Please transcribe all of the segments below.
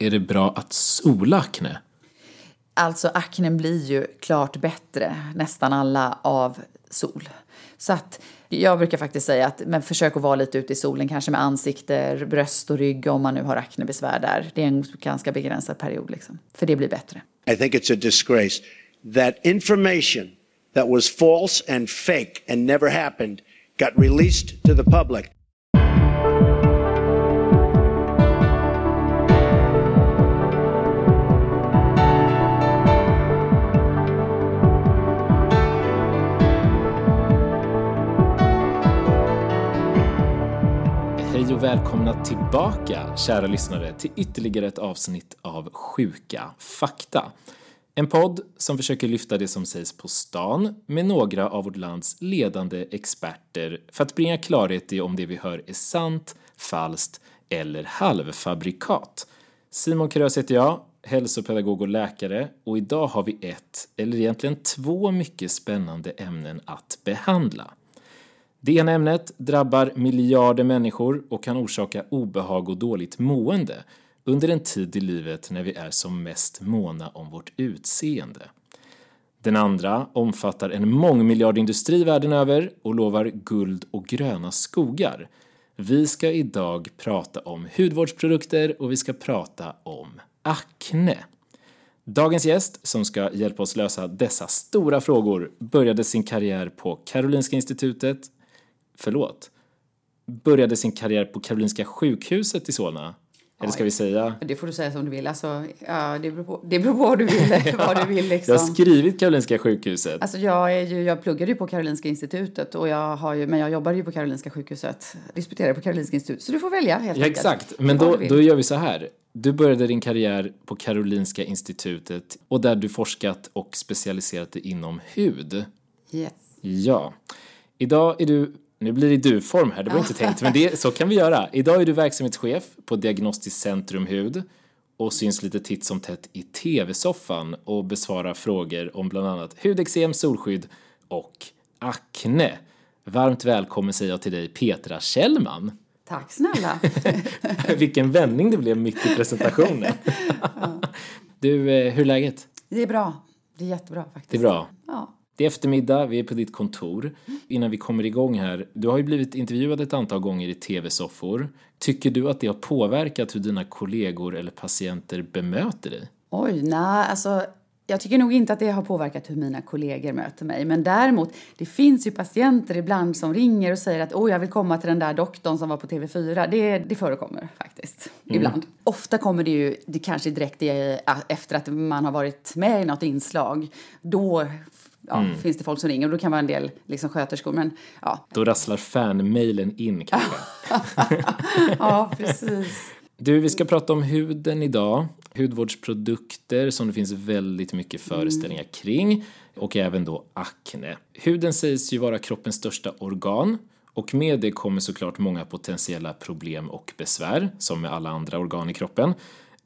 är det bra att sola akne? Alltså aknen blir ju klart bättre, nästan alla, av sol. Så att jag brukar faktiskt säga att men försök att vara lite ute i solen, kanske med ansikte, bröst och rygg om man nu har aknebesvär där. Det är en ganska begränsad period liksom, för det blir bättre. I think it's a disgrace that information that was false and fake and never happened got released to the public. Och välkomna tillbaka, kära lyssnare, till ytterligare ett avsnitt av Sjuka fakta. En podd som försöker lyfta det som sägs på stan med några av vårt lands ledande experter för att bringa klarhet i om det vi hör är sant, falskt eller halvfabrikat. Simon Krös heter jag, hälsopedagog och läkare och idag har vi ett, eller egentligen två mycket spännande ämnen att behandla. Det ena ämnet drabbar miljarder människor och kan orsaka obehag och dåligt mående under en tid i livet när vi är som mest måna om vårt utseende. Den andra omfattar en mångmiljardindustri världen över och lovar guld och gröna skogar. Vi ska idag prata om hudvårdsprodukter och vi ska prata om akne. Dagens gäst, som ska hjälpa oss lösa dessa stora frågor, började sin karriär på Karolinska institutet förlåt, började sin karriär på Karolinska sjukhuset i Solna. Eller ska vi säga? Det får du säga som du vill. Alltså, ja, det, beror på, det beror på vad du vill. vad du vill liksom. Jag har skrivit Karolinska sjukhuset. Alltså jag, är ju, jag pluggade ju på Karolinska institutet, och jag har ju, men jag jobbade ju på Karolinska sjukhuset. Disputerade på Karolinska institutet. Så du får välja helt ja, enkelt. Exakt, men då, då gör vi så här. Du började din karriär på Karolinska institutet och där du forskat och specialiserat dig inom hud. Yes. Ja. Idag är du nu blir det du-form här, det var inte tänkt, men det, så kan vi göra. Idag är du verksamhetschef på Diagnostiskt Centrum Hud och syns lite titt som tätt i tv-soffan och besvarar frågor om bland annat hudexem, solskydd och akne. Varmt välkommen säger jag till dig Petra Kjellman. Tack snälla. Vilken vändning det blev mitt i presentationen. Du, eh, hur är läget? Det är bra. Det är jättebra faktiskt. Det är bra? Ja. Det är eftermiddag, vi är på ditt kontor. Innan vi kommer igång här, du har ju blivit intervjuad ett antal gånger i tv-soffor. Tycker du att det har påverkat hur dina kollegor eller patienter bemöter dig? Oj, nej, alltså jag tycker nog inte att det har påverkat hur mina kollegor möter mig. Men däremot, det finns ju patienter ibland som ringer och säger att åh, jag vill komma till den där doktorn som var på TV4. Det, det förekommer faktiskt, mm. ibland. Ofta kommer det ju det kanske direkt efter att man har varit med i något inslag. Då ja, mm. finns det folk som ringer och då kan vara en del liksom, sköterskor. Men, ja. Då rasslar fanmailen in kanske. ja, precis. Du, vi ska prata om huden idag. Hudvårdsprodukter som det finns väldigt mycket föreställningar mm. kring och även då akne. Huden sägs ju vara kroppens största organ och med det kommer såklart många potentiella problem och besvär som med alla andra organ i kroppen.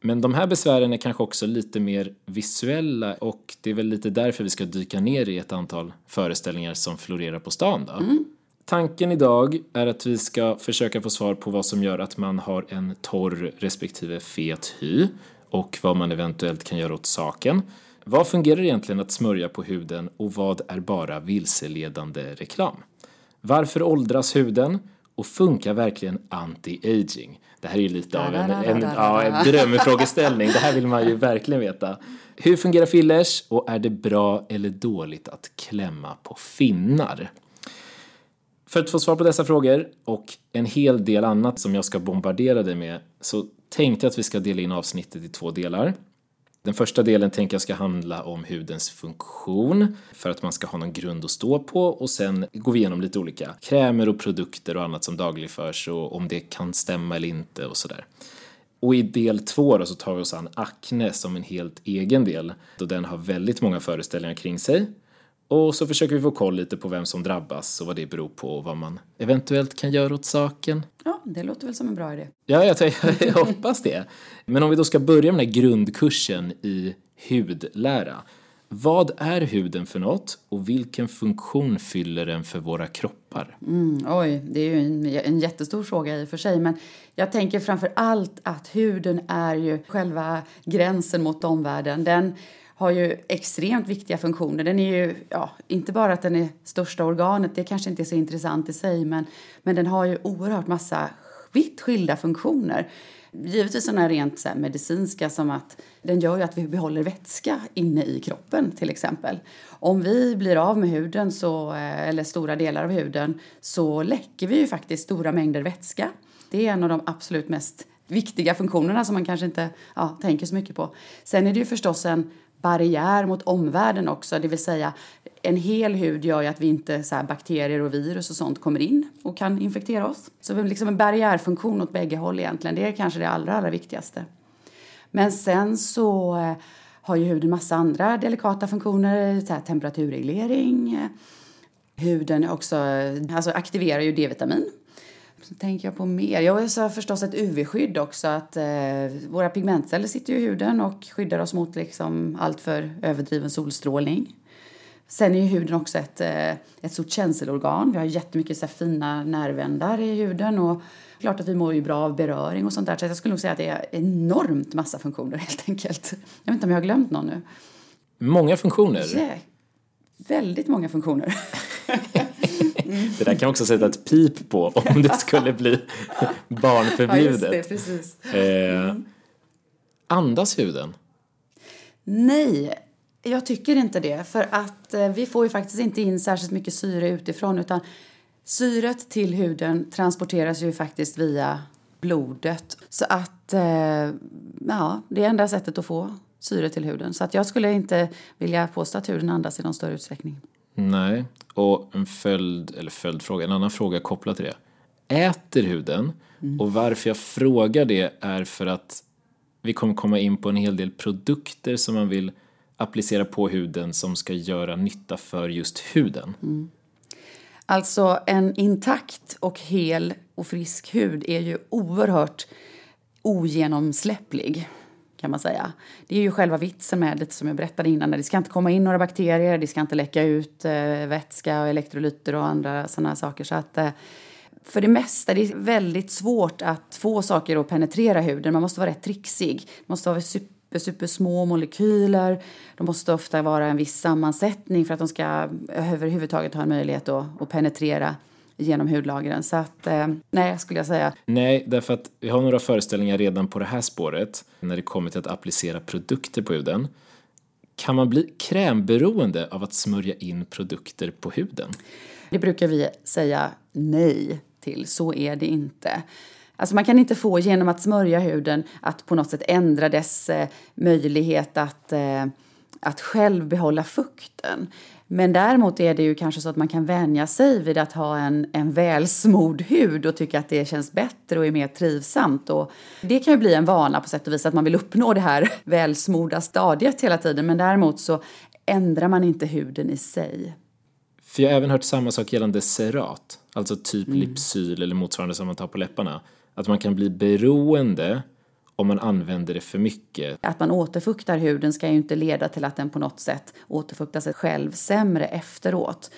Men de här besvären är kanske också lite mer visuella och det är väl lite därför vi ska dyka ner i ett antal föreställningar som florerar på stan då. Mm. Tanken idag är att vi ska försöka få svar på vad som gör att man har en torr respektive fet hy och vad man eventuellt kan göra åt saken. Vad fungerar egentligen att smörja på huden och vad är bara vilseledande reklam? Varför åldras huden? Och funkar verkligen anti-aging? Det här är ju lite av en, en, ja, en drömfrågeställning. Det här vill man ju verkligen veta. Hur fungerar fillers och är det bra eller dåligt att klämma på finnar? För att få svar på dessa frågor och en hel del annat som jag ska bombardera dig med så tänkte jag att vi ska dela in avsnittet i två delar. Den första delen tänker jag ska handla om hudens funktion för att man ska ha någon grund att stå på och sen går vi igenom lite olika krämer och produkter och annat som dagligförs och om det kan stämma eller inte och sådär. Och i del två då så tar vi oss an akne som en helt egen del då den har väldigt många föreställningar kring sig och så försöker vi få koll lite på vem som drabbas och vad det beror på och vad man eventuellt kan göra åt saken. Ja, det låter väl som en bra idé. Ja, jag, jag hoppas det. Men om vi då ska börja med den här grundkursen i hudlära. Vad är huden för något och vilken funktion fyller den för våra kroppar? Mm, oj, det är ju en, en jättestor fråga i och för sig. Men jag tänker framför allt att huden är ju själva gränsen mot omvärlden. Den har ju extremt viktiga funktioner. Den är ju, ja, inte bara att den är största organet, det kanske inte är så intressant i sig, men, men den har ju oerhört massa vitt skilda funktioner. Givetvis sådana rent så medicinska som att den gör ju att vi behåller vätska inne i kroppen till exempel. Om vi blir av med huden så, eh, eller stora delar av huden så läcker vi ju faktiskt stora mängder vätska. Det är en av de absolut mest viktiga funktionerna som man kanske inte ja, tänker så mycket på. Sen är det ju förstås en barriär mot omvärlden också, det vill säga en hel hud gör ju att vi inte så bakterier och virus och sånt kommer in och kan infektera oss. Så liksom en barriärfunktion åt bägge håll egentligen, det är kanske det allra, allra viktigaste. Men sen så eh, har ju huden massa andra delikata funktioner, så temperaturreglering. Huden också, alltså aktiverar ju D-vitamin. Så tänker jag på mer. Jag har förstås ett UV-skydd också. Att eh, våra pigmentceller sitter i huden och skyddar oss mot liksom allt för överdriven solstrålning. Sen är ju huden också ett, eh, ett stort känselorgan. Vi har jättemycket så fina nervändar i huden och klart att vi mår ju bra av beröring och sånt där. Så jag skulle nog säga att det är enormt massa funktioner helt enkelt. Jag vet inte om jag har glömt någon nu. Många funktioner? Yeah. Väldigt många funktioner. Det där kan också sätta ett pip på om det skulle bli barnförbjudet. Ja. Eh, andas huden? Nej, jag tycker inte det. För att eh, vi får ju faktiskt inte in särskilt mycket syre utifrån utan syret till huden transporteras ju faktiskt via blodet. Så att, eh, ja, det är enda sättet att få syre till huden. Så att jag skulle inte vilja påstå att huden andas i någon större utsträckning. Nej, och en följd, eller följdfråga, en annan fråga kopplat till det. Äter huden? Mm. Och varför jag frågar det är för att vi kommer komma in på en hel del produkter som man vill applicera på huden som ska göra nytta för just huden. Mm. Alltså en intakt och hel och frisk hud är ju oerhört ogenomsläpplig kan man säga. Det är ju själva vitsen med det som jag berättade innan. Det ska inte komma in några bakterier, det ska inte läcka ut eh, vätska och elektrolyter och andra sådana saker. Så att, eh, för det mesta det är väldigt svårt att få saker att penetrera huden. Man måste vara rätt trixig. Det måste vara super, super små molekyler. De måste ofta vara en viss sammansättning för att de ska överhuvudtaget ha en möjlighet att, att penetrera genom hudlagren. Så att, eh, nej, skulle jag säga. Nej, därför att vi har några föreställningar redan på det här spåret när det kommer till att applicera produkter på huden. Kan man bli krämberoende av att smörja in produkter på huden? Det brukar vi säga nej till, så är det inte. Alltså man kan inte få genom att smörja huden att på något sätt ändra dess eh, möjlighet att, eh, att själv behålla fukten. Men däremot är det ju kanske så att man kan vänja sig vid att ha en, en välsmord hud och tycka att det känns bättre och är mer trivsamt. Och det kan ju bli en vana på sätt och vis att man vill uppnå det här välsmorda stadiet hela tiden. Men däremot så ändrar man inte huden i sig. För jag har även hört samma sak gällande cerat, alltså typ mm. Lipsyl eller motsvarande som man tar på läpparna. Att man kan bli beroende om man använder det för mycket. Att man återfuktar huden ska ju inte leda till att den på något sätt återfuktar sig själv sämre efteråt.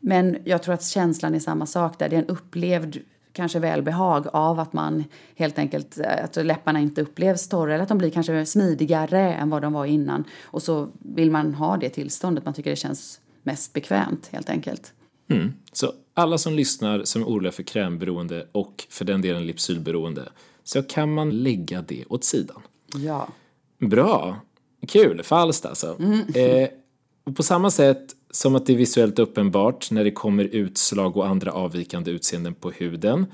Men jag tror att känslan är samma sak där. Det är en upplevd kanske välbehag av att man helt enkelt, att läpparna inte upplevs torra eller att de blir kanske smidigare än vad de var innan. Och så vill man ha det tillståndet, man tycker det känns mest bekvämt helt enkelt. Mm. Så alla som lyssnar som är oroliga för krämberoende och för den delen lipsylberoende så kan man lägga det åt sidan. Ja. Bra. Kul. Falskt alltså. Mm. Eh, och på samma sätt som att det är visuellt uppenbart när det kommer utslag och andra avvikande utseenden på huden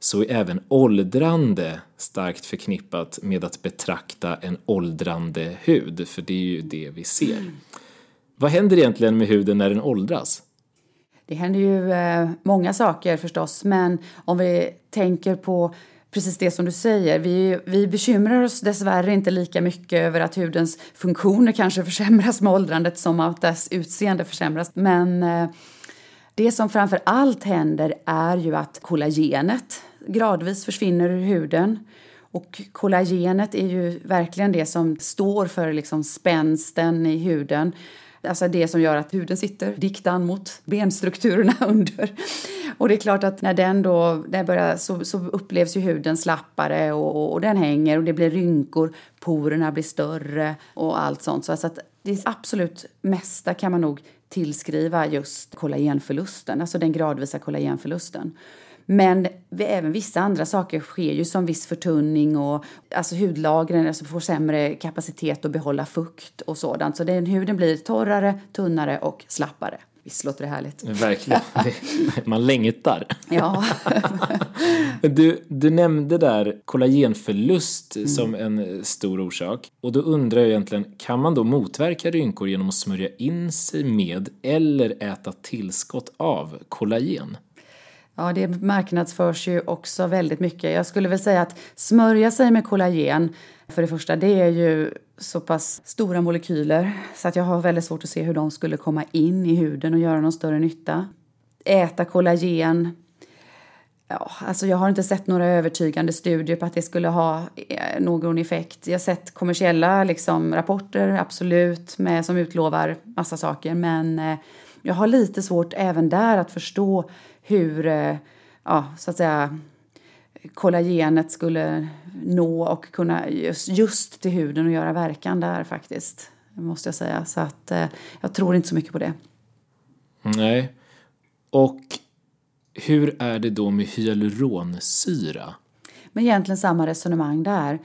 så är även åldrande starkt förknippat med att betrakta en åldrande hud, för det är ju det vi ser. Mm. Vad händer egentligen med huden när den åldras? Det händer ju eh, många saker förstås, men om vi tänker på precis det som du säger. Vi, vi bekymrar oss dessvärre inte lika mycket över att hudens funktioner kanske försämras med åldrandet som att dess utseende försämras. Men eh, det som framför allt händer är ju att kollagenet gradvis försvinner ur huden. Och kollagenet är ju verkligen det som står för liksom spänsten i huden. Alltså det som gör att huden sitter diktan mot benstrukturerna under. Och det är klart att när den då när börjar, så, så upplevs ju huden slappare och, och, och, den hänger och det blir rynkor, porerna blir större och allt sånt. Så att det absolut mesta kan man nog tillskriva just kollagenförlusten, alltså den gradvisa kollagenförlusten. Men även vissa andra saker sker ju som viss förtunning och alltså hudlagren alltså får sämre kapacitet att behålla fukt och sådant. Så den, huden blir torrare, tunnare och slappare. Visst låter det härligt? Verkligen. Man längtar. Ja. du, du nämnde där kollagenförlust mm. som en stor orsak. Och då undrar jag egentligen, kan man då motverka rynkor genom att smörja in sig med eller äta tillskott av kollagen? Ja, det marknadsförs ju också väldigt mycket. Jag skulle väl säga att smörja sig med kollagen, för det första, det är ju så pass stora molekyler så att jag har väldigt svårt att se hur de skulle komma in i huden och göra någon större nytta. Äta kollagen, Ja, alltså jag har inte sett några övertygande studier på att det skulle ha eh, någon effekt. Jag har sett kommersiella liksom, rapporter, absolut, med, som utlovar massa saker. Men eh, jag har lite svårt även där att förstå hur, eh, ja, så att säga, kollagenet skulle nå och kunna just, just till huden och göra verkan där faktiskt, måste jag säga. Så att eh, jag tror inte så mycket på det. Nej. Och hur är det då med hyaluronsyra? Men egentligen samma resonemang där.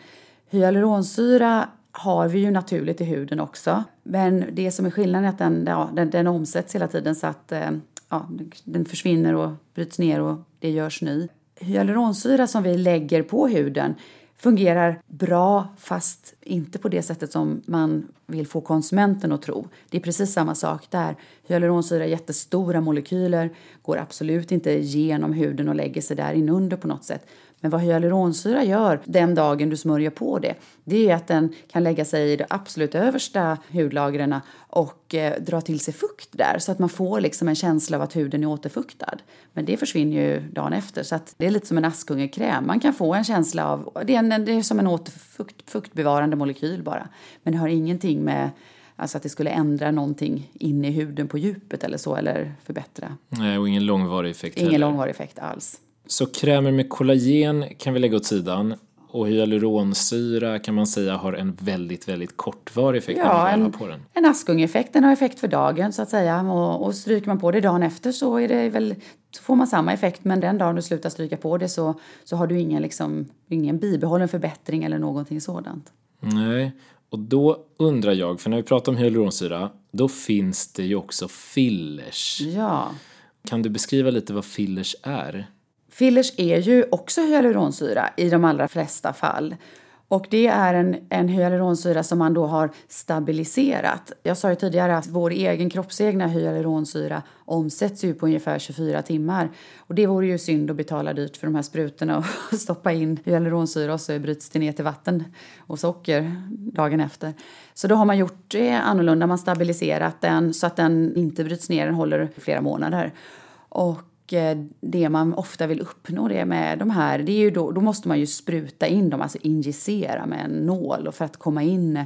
Hyaluronsyra har vi ju naturligt i huden också. Men det som är skillnaden är att den, ja, den, den omsätts hela tiden så att eh, ja, den försvinner och bryts ner och det görs ny. Hyaluronsyra som vi lägger på huden fungerar bra fast inte på det sättet som man vill få konsumenten att tro. Det är precis samma sak där. Hyaluronsyra är jättestora molekyler, går absolut inte genom huden och lägger sig där inunder på något sätt. Men vad hyaluronsyra gör den dagen du smörjer på det, det är att den kan lägga sig i de absolut översta hudlagren och eh, dra till sig fukt där så att man får liksom en känsla av att huden är återfuktad. Men det försvinner ju dagen efter så det är lite som en Askungekräm. Man kan få en känsla av, det är, en, det är som en återfukt, fuktbevarande molekyl bara. Men det har ingenting med Alltså att det skulle ändra någonting in i huden på djupet eller så eller förbättra. Nej, och ingen långvarig effekt Ingen heller. långvarig effekt alls. Så krämer med kollagen kan vi lägga åt sidan och hyaluronsyra kan man säga har en väldigt, väldigt kortvarig effekt ja, när man en, har på den. en Askung-effekt, den har effekt för dagen så att säga och, och stryker man på det dagen efter så är det väl, får man samma effekt men den dagen du slutar stryka på det så, så har du ingen, liksom, ingen bibehållen förbättring eller någonting sådant. Nej, och då undrar jag, för när vi pratar om hyaluronsyra, då finns det ju också fillers. Ja. Kan du beskriva lite vad fillers är? Fillers är ju också hyaluronsyra i de allra flesta fall. Och det är en, en hyaluronsyra som man då har stabiliserat. Jag sa ju tidigare att vår egen kroppsegna hyaluronsyra omsätts ju på ungefär 24 timmar. Och det vore ju synd att betala dyrt för de här sprutorna och stoppa in hyaluronsyra och så bryts det ner till vatten och socker dagen efter. Så då har man gjort det annorlunda, man stabiliserat den så att den inte bryts ner, den håller flera månader. Och Eh, det man ofta vill uppnå det med de här, det är ju då, då måste man ju spruta in dem, alltså injicera med en nål för att komma in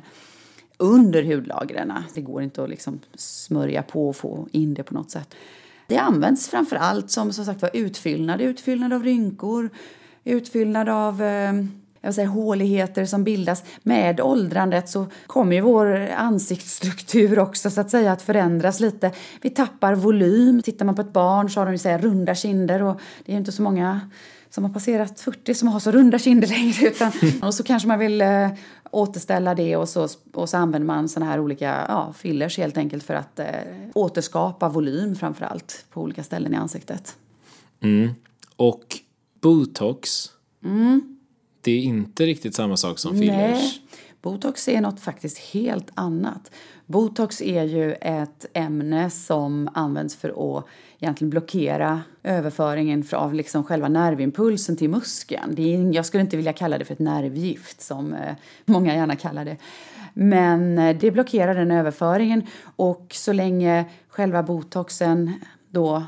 under hudlagren. Det går inte att liksom smörja på och få in det på något sätt. Det används framför allt som, som sagt var utfyllnad, utfyllnad av rynkor, utfyllnad av eh, jag säga, håligheter som bildas. Med åldrandet så kommer ju vår ansiktsstruktur också så att säga att förändras lite. Vi tappar volym. Tittar man på ett barn så har de så runda kinder och det är ju inte så många som har passerat 40 som har så runda kinder längre. Utan, och så kanske man vill eh, återställa det och så, och så använder man såna här olika ja, fillers helt enkelt för att eh, återskapa volym framför allt på olika ställen i ansiktet. Mm. Och botox, mm det är inte riktigt samma sak som fillers. Nej, botox är något faktiskt helt annat. Botox är ju ett ämne som används för att egentligen blockera överföringen av liksom själva nervimpulsen till muskeln. Det är, jag skulle inte vilja kalla det för ett nervgift som eh, många gärna kallar det. Men eh, det blockerar den överföringen och så länge själva botoxen då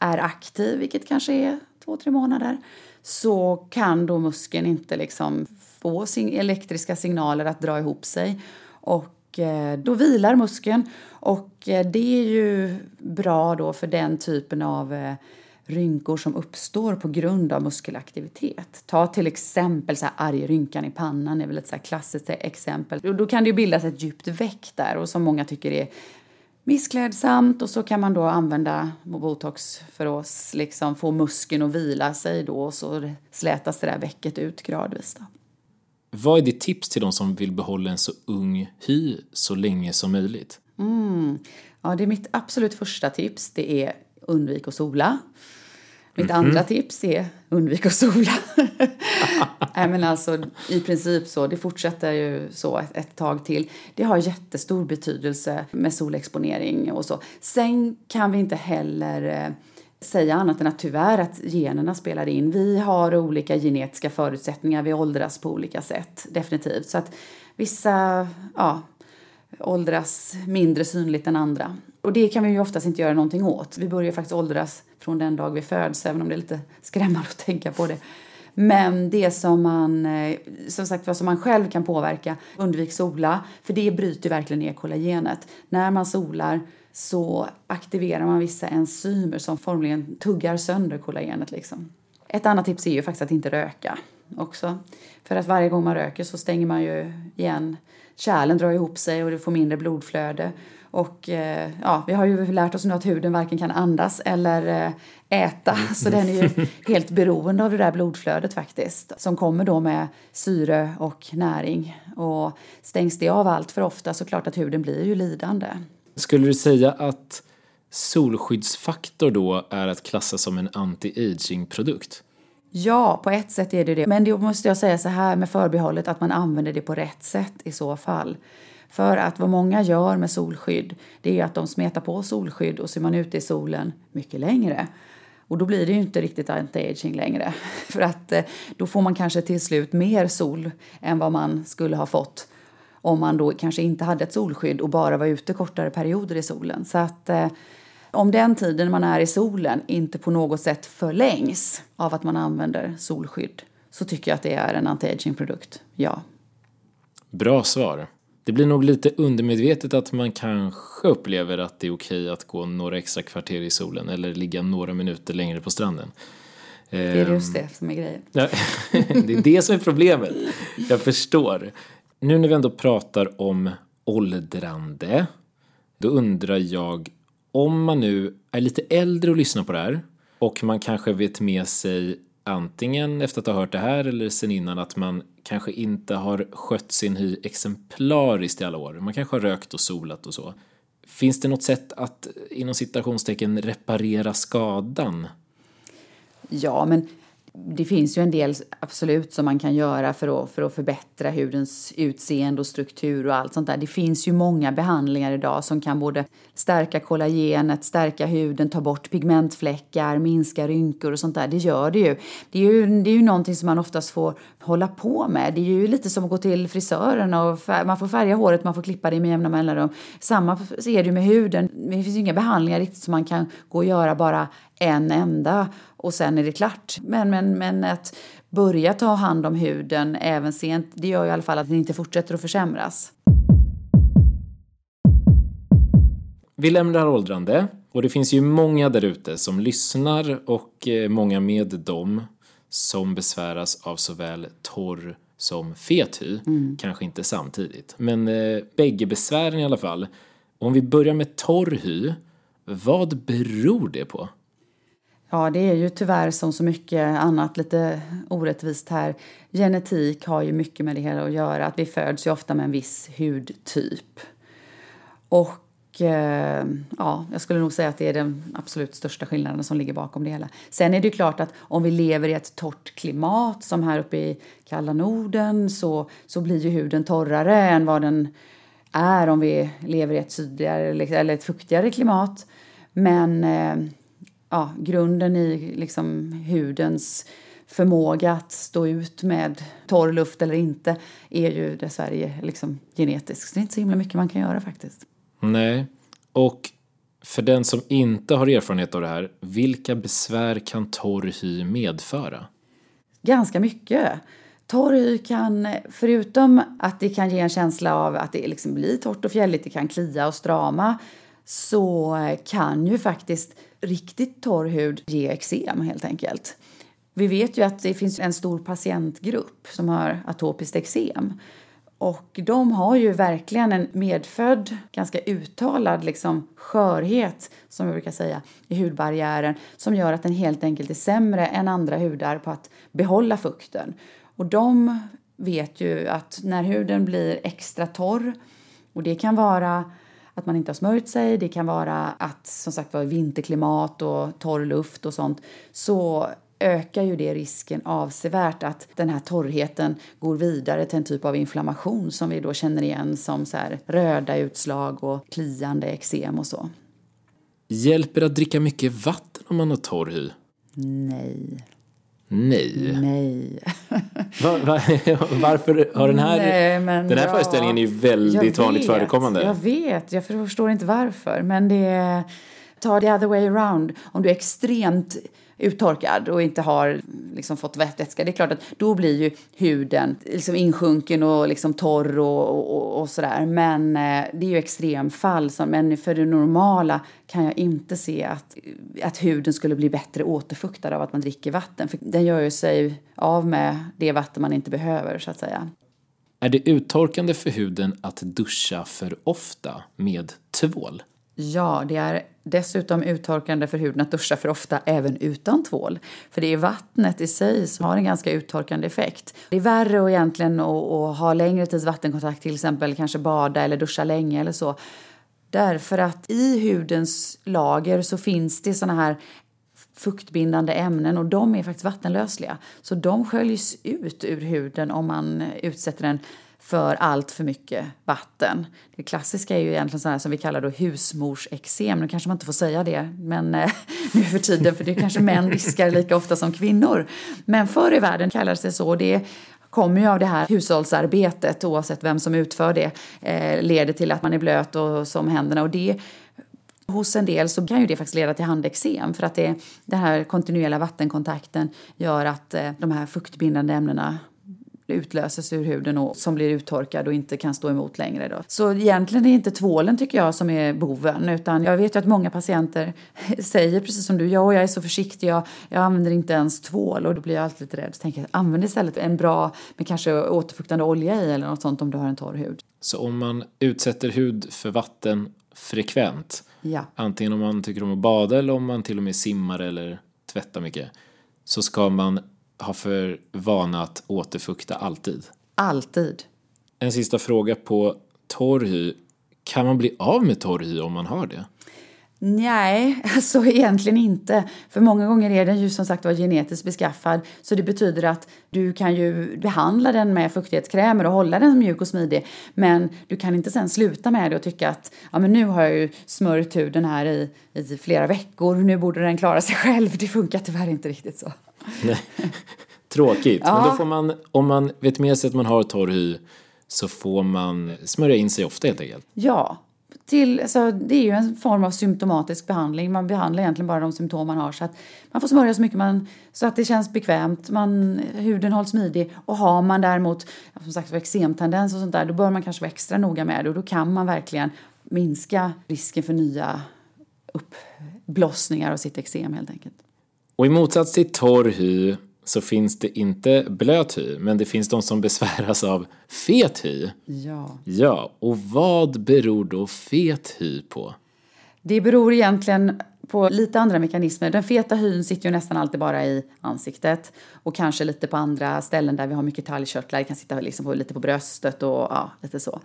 är aktiv, vilket kanske är två, tre månader, så kan då muskeln inte liksom få sin elektriska signaler att dra ihop sig. Och eh, då vilar muskeln och eh, det är ju bra då för den typen av eh, rynkor som uppstår på grund av muskelaktivitet. Ta till exempel så här argrynkan i pannan är väl ett så klassiskt exempel. Då kan det ju bildas ett djupt veck där och som många tycker är missklädsamt och så kan man då använda botox för att liksom få muskeln att vila sig då och så slätas det där vecket ut gradvis. Då. Vad är ditt tips till de som vill behålla en så ung hy så länge som möjligt? Mm. Ja, det är mitt absolut första tips. Det är undvik att sola. Mitt mm -hmm. andra tips är undvik att sola. Nej, men alltså, I princip så. Det fortsätter ju så ett, ett, tag till. Det har jättestor betydelse med solexponering och så. Sen kan vi inte heller eh, säga annat än att tyvärr att generna spelar in. Vi har olika genetiska förutsättningar, vi åldras på olika sätt, definitivt. Så att vissa ja, åldras mindre synligt än andra. Och det kan vi ju oftast inte göra någonting åt. Vi börjar faktiskt åldras från den dag vi föds, även om det är lite skrämmande att tänka på det. Men det som man, eh, som sagt, vad som man själv kan påverka, undvik sola, för det bryter verkligen ner kollagenet. När man solar så aktiverar man vissa enzymer som formligen tuggar sönder kollagenet. Liksom. Ett annat tips är ju faktiskt att inte röka också. För att varje gång man röker så stänger man ju igen. Kärlen drar ihop sig och du får mindre blodflöde. Och eh, ja, vi har ju lärt oss nu att huden varken kan andas eller eh, äta. Så den är ju helt beroende av det där blodflödet faktiskt. Som kommer då med syre och näring. Och stängs det av allt för ofta så klart att huden blir ju lidande. Skulle du säga att solskyddsfaktor då är att klassa som en anti-aging-produkt? Ja, på ett sätt är det det. Men då måste jag säga så här med förbehållet att man använder det på rätt sätt i så fall. För att vad många gör med solskydd, det är att de smetar på solskydd och så är man ute i solen mycket längre. Och då blir det ju inte riktigt anti-aging längre. För att eh, då får man kanske till slut mer sol än vad man skulle ha fått om man då kanske inte hade ett solskydd och bara var ute kortare perioder i solen. Så att eh, om den tiden man är i solen inte på något sätt förlängs av att man använder solskydd så tycker jag att det är en anti-aging-produkt, ja. Bra svar. Det blir nog lite undermedvetet att man kanske upplever att det är okej att gå några extra kvarter i solen eller ligga några minuter längre på stranden. Det är just det som är grejen. Det är det som är problemet. Jag förstår. Nu när vi ändå pratar om åldrande, då undrar jag om man nu är lite äldre och lyssnar på det här och man kanske vet med sig antingen efter att ha hört det här eller sen innan att man kanske inte har skött sin hy exemplariskt i alla år. Man kanske har rökt och solat och så. Finns det något sätt att inom citationstecken reparera skadan? Ja, men det finns ju en del absolut som man kan göra för att, för att förbättra hudens utseende och struktur och allt sånt där. Det finns ju många behandlingar idag som kan både stärka kollagenet, stärka huden, ta bort pigmentfläckar, minska rynkor och sånt där. Det gör det ju. Det är ju, det är ju någonting som man oftast får hålla på med. Det är ju lite som att gå till frisören och man får färga håret, man får klippa det med jämna mellanrum. Samma är det ju med huden. Det finns ju inga behandlingar riktigt som man kan gå och göra bara en enda och sen är det klart. Men, men, men att börja ta hand om huden även sent, det gör i alla fall att den inte fortsätter att försämras. Vi lämnar åldrande och det finns ju många där ute som lyssnar och eh, många med dem som besväras av såväl torr som fet hy. Mm. Kanske inte samtidigt, men eh, bägge besvären i alla fall. Om vi börjar med torr hy, vad beror det på? Ja, det är ju tyvärr som så mycket annat lite orättvist här. Genetik har ju mycket med det hela att göra. Att vi föds ju ofta med en viss hudtyp. Och eh, ja, jag skulle nog säga att det är den absolut största skillnaden som ligger bakom det hela. Sen är det ju klart att om vi lever i ett torrt klimat som här uppe i kalla Norden så, så blir ju huden torrare än vad den är om vi lever i ett sydligare eller ett fuktigare klimat. Men eh, ja, grunden i liksom hudens förmåga att stå ut med torr luft eller inte är ju dessvärre liksom genetisk. Så det är inte så himla mycket man kan göra faktiskt. Nej, och för den som inte har erfarenhet av det här, vilka besvär kan torr hy medföra? Ganska mycket. Torr hy kan, förutom att det kan ge en känsla av att det liksom blir torrt och fjälligt, det kan klia och strama, så kan ju faktiskt riktigt torr hud ge eksem helt enkelt. Vi vet ju att det finns en stor patientgrupp som har atopiskt eksem. Och de har ju verkligen en medfödd, ganska uttalad liksom, skörhet, som jag brukar säga, i hudbarriären som gör att den helt enkelt är sämre än andra hudar på att behålla fukten. Och de vet ju att när huden blir extra torr, och det kan vara att man inte har smörjt sig, det kan vara att som sagt var vinterklimat och torr luft och sånt, så ökar ju det risken avsevärt att den här torrheten går vidare till en typ av inflammation som vi då känner igen som så röda utslag och kliande eksem och så. Hjälper det att dricka mycket vatten om man har torr hy? Nej. Nej. Nej. Va, va, varför har den här... Nej, den här ja, föreställningen är ju väldigt vanligt vet, förekommande. Jag vet, jag förstår inte varför. Men det är... Ta the other way around. Om du är extremt uttorkad och inte har liksom fått vätska, det är klart att då blir ju huden liksom insjunken och liksom torr och, och, och sådär. Men eh, det är ju extremfall. Men för det normala kan jag inte se att, att huden skulle bli bättre återfuktad av att man dricker vatten. För den gör ju sig av med det vatten man inte behöver, så att säga. Är det uttorkande för huden att duscha för ofta med tvål? Ja, det är dessutom uttorkande för huden att duscha för ofta även utan tvål. För det är vattnet i sig som har en ganska uttorkande effekt. Det är värre att egentligen att, att ha längre tids vattenkontakt, till exempel kanske bada eller duscha länge eller så. Därför att i hudens lager så finns det såna här fuktbindande ämnen och de är faktiskt vattenlösliga. Så de sköljs ut ur huden om man utsätter den för allt för mycket vatten. Det klassiska är ju egentligen sådana som vi kallar då husmorseksem. Nu kanske man inte får säga det men eh, nu för tiden för det kanske män viskar lika ofta som kvinnor. Men förr i världen kallades det så. Det kommer ju av det här hushållsarbetet oavsett vem som utför det eh, leder till att man är blöt och som händerna och det Hos en del så kan ju det faktiskt leda till handeksem för att det, den här kontinuerliga vattenkontakten gör att eh, de här fuktbindande ämnena utlöses ur huden och som blir uttorkad och inte kan stå emot längre. Då. Så egentligen är det inte tvålen tycker jag som är boven utan jag vet ju att många patienter säger precis som du, ja jag är så försiktig, jag, jag använder inte ens tvål och då blir jag alltid lite rädd. Så tänker jag, använd istället en bra med kanske återfuktande olja i eller något sånt om du har en torr hud. Så om man utsätter hud för vatten frekvent, ja. antingen om man tycker om att bada eller om man till och med simmar eller tvättar mycket, så ska man har för vana att återfukta alltid? Alltid. En sista fråga på torr hy. Kan man bli av med torr hy om man har det? Nej, alltså egentligen inte. För många gånger är den ju som sagt var genetiskt beskaffad. Så det betyder att du kan ju behandla den med fuktighetskrämer och hålla den mjuk och smidig. Men du kan inte sen sluta med det och tycka att ja, men nu har jag ju smörjt huden här i, i flera veckor. Nu borde den klara sig själv. Det funkar tyvärr inte riktigt så. Nej. Tråkigt. Ja. Men då får man, om man vet med sig att man har torr hy så får man smörja in sig ofta helt enkelt. Ja, till, alltså, det är ju en form av symptomatisk behandling. Man behandlar egentligen bara de symptom man har. Så att man får smörja så mycket man, så att det känns bekvämt. Man, huden hålls smidig. Och har man däremot som sagt eksemtendens och sånt där, då bör man kanske vara extra noga med det. Och då kan man verkligen minska risken för nya uppblossningar av sitt eksem helt enkelt. Och i motsats till torr hy så finns det inte blöt hy, men det finns de som besväras av fet hy. Ja. Ja, och vad beror då fet hy på? Det beror egentligen på lite andra mekanismer. Den feta hyn sitter ju nästan alltid bara i ansiktet och kanske lite på andra ställen där vi har mycket talgkörtlar. Det kan sitta liksom på, lite på bröstet och ja, lite så.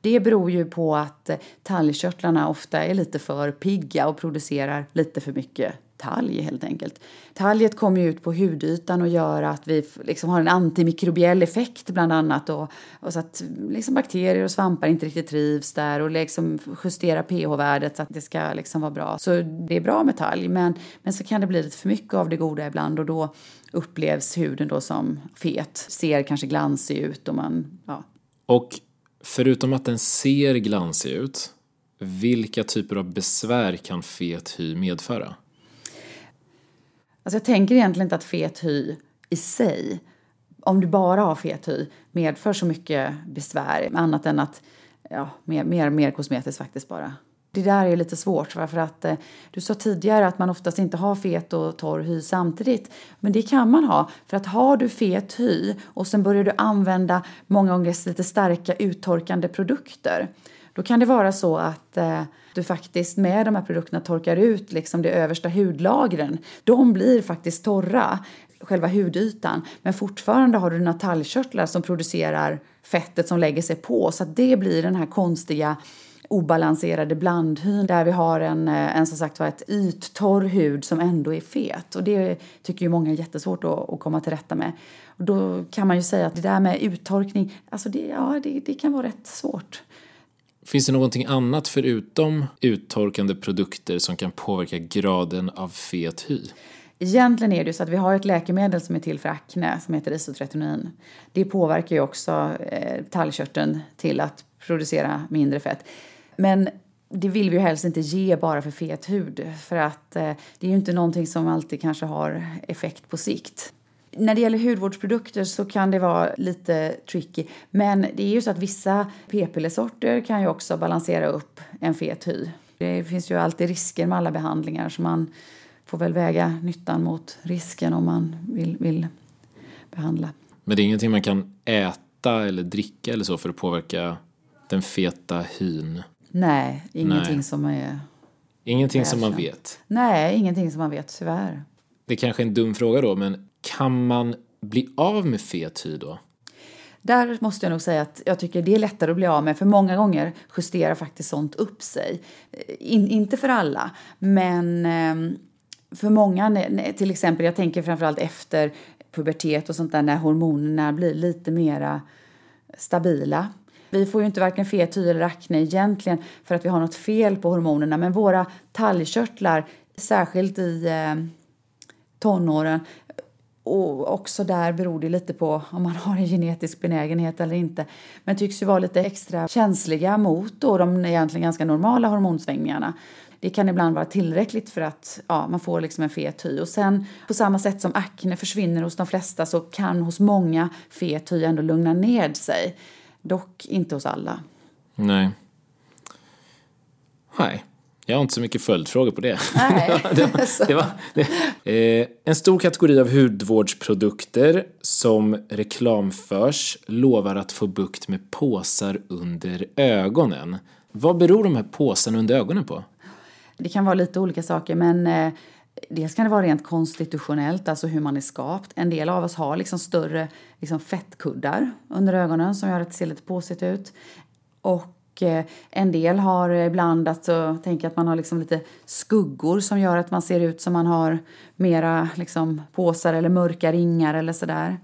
Det beror ju på att talgkörtlarna ofta är lite för pigga och producerar lite för mycket talg helt enkelt. Talget kommer ju ut på hudytan och gör att vi liksom har en antimikrobiell effekt bland annat och, och så att liksom bakterier och svampar inte riktigt trivs där och liksom justera pH-värdet så att det ska liksom vara bra. Så det är bra med talg men, men så kan det bli lite för mycket av det goda ibland och då upplevs huden då som fet, ser kanske glansig ut och man, ja. Och förutom att den ser glansig ut, vilka typer av besvär kan fet hy medföra? Alltså jag tänker egentligen inte att fet hy i sig om du bara har fet hy medför så mycket besvär annat än att ja, mer, mer, mer kosmetiskt faktiskt bara. Det där är lite svårt för att eh, du sa tidigare att man oftast inte har fet och torr hy samtidigt. Men det kan man ha för att har du fet hy och sen börjar du använda många gånger lite starka uttorkande produkter. Då kan det vara så att eh, du faktiskt med de här produkterna torkar ut liksom de översta hudlagren. De blir faktiskt torra, själva hudytan. Men fortfarande har du dina talgkörtlar som producerar fettet som lägger sig på. Så att det blir den här konstiga obalanserade blandhyn där vi har en, eh, en som sagt var ett yttorr hud som ändå är fet. Och det tycker ju många är jättesvårt att, att komma till rätta med. Och då kan man ju säga att det där med uttorkning, alltså det, ja, det, det kan vara rätt svårt. Finns det någonting annat förutom uttorkande produkter som kan påverka graden av fet hy? Egentligen är det så att vi har ett läkemedel som är till för akne som heter isotretinoin. Det påverkar ju också eh, talgkörteln till att producera mindre fett. Men det vill vi ju helst inte ge bara för fet hud för att eh, det är ju inte någonting som alltid kanske har effekt på sikt. När det gäller hudvårdsprodukter så kan det vara lite tricky. Men det är ju så att vissa p-pillersorter kan ju också balansera upp en fet hy. Det finns ju alltid risker med alla behandlingar så man får väl väga nyttan mot risken om man vill, vill behandla. Men det är ingenting man kan äta eller dricka eller så för att påverka den feta hyn? Nej, ingenting Nej. som är... Ingenting som man vet? Nej, ingenting som man vet, tyvärr. Det är kanske är en dum fråga då, men kan man bli av med fet hy då? Där måste jag nog säga att jag tycker det är lättare att bli av med för många gånger justerar faktiskt sånt upp sig. Eh, in, inte för alla, men ehm, för många, till exempel jag tänker framförallt efter pubertet och sånt där när hormonerna blir lite mera stabila. Vi får ju inte varken fet hy eller akne egentligen för att vi har något fel på hormonerna men våra talgkörtlar, särskilt i eh, tonåren, och också där beror det lite på om man har en genetisk benägenhet eller inte. Men tycks ju vara lite extra känsliga mot då de egentligen ganska normala hormonsvängningarna. Det kan ibland vara tillräckligt för att ja, man får liksom en fet hy. Och sen på samma sätt som akne försvinner hos de flesta så kan hos många fet hy ändå lugna ned sig. Dock inte hos alla. Nej. Nej. Jag har inte så mycket följdfrågor på det. Nej. det, det var, det. Eh, en stor kategori av hudvårdsprodukter som reklamförs lovar att få bukt med påsar under ögonen. Vad beror de här påsarna under ögonen på? Det kan vara lite olika saker men eh, Dels kan det vara rent konstitutionellt, alltså hur man är skapt. En del av oss har liksom större liksom fettkuddar under ögonen som gör att det ser lite påsigt ut. Och eh, en del har ibland alltså, tänker att man har liksom lite skuggor som gör att man ser ut som man har mera liksom, påsar eller mörka ringar eller sådär.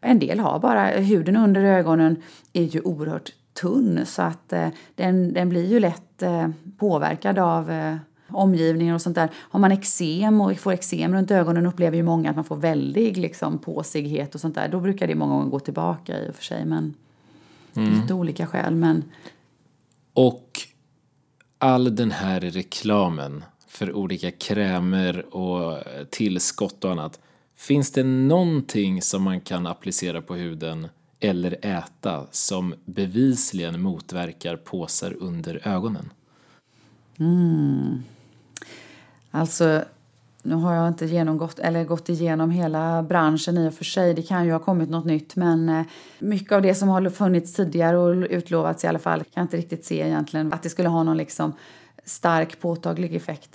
En del har bara, huden under ögonen är ju oerhört tunn så att eh, den, den blir ju lätt eh, påverkad av eh, omgivningen och sånt där. Har man eksem och får eksem runt ögonen upplever ju många att man får väldig liksom, påsighet och sånt där. Då brukar det många gånger gå tillbaka i och för sig men mm. lite olika skäl men. Och all den här reklamen för olika krämer och tillskott och annat. Finns det någonting som man kan applicera på huden eller äta som bevisligen motverkar påsar under ögonen? Mm. Alltså, nu har jag inte genomgått, eller gått igenom hela branschen i och för sig. Det kan ju ha kommit något nytt men eh, mycket av det som har funnits tidigare och utlovats i alla fall kan jag inte riktigt se egentligen att det skulle ha någon liksom stark påtaglig effekt.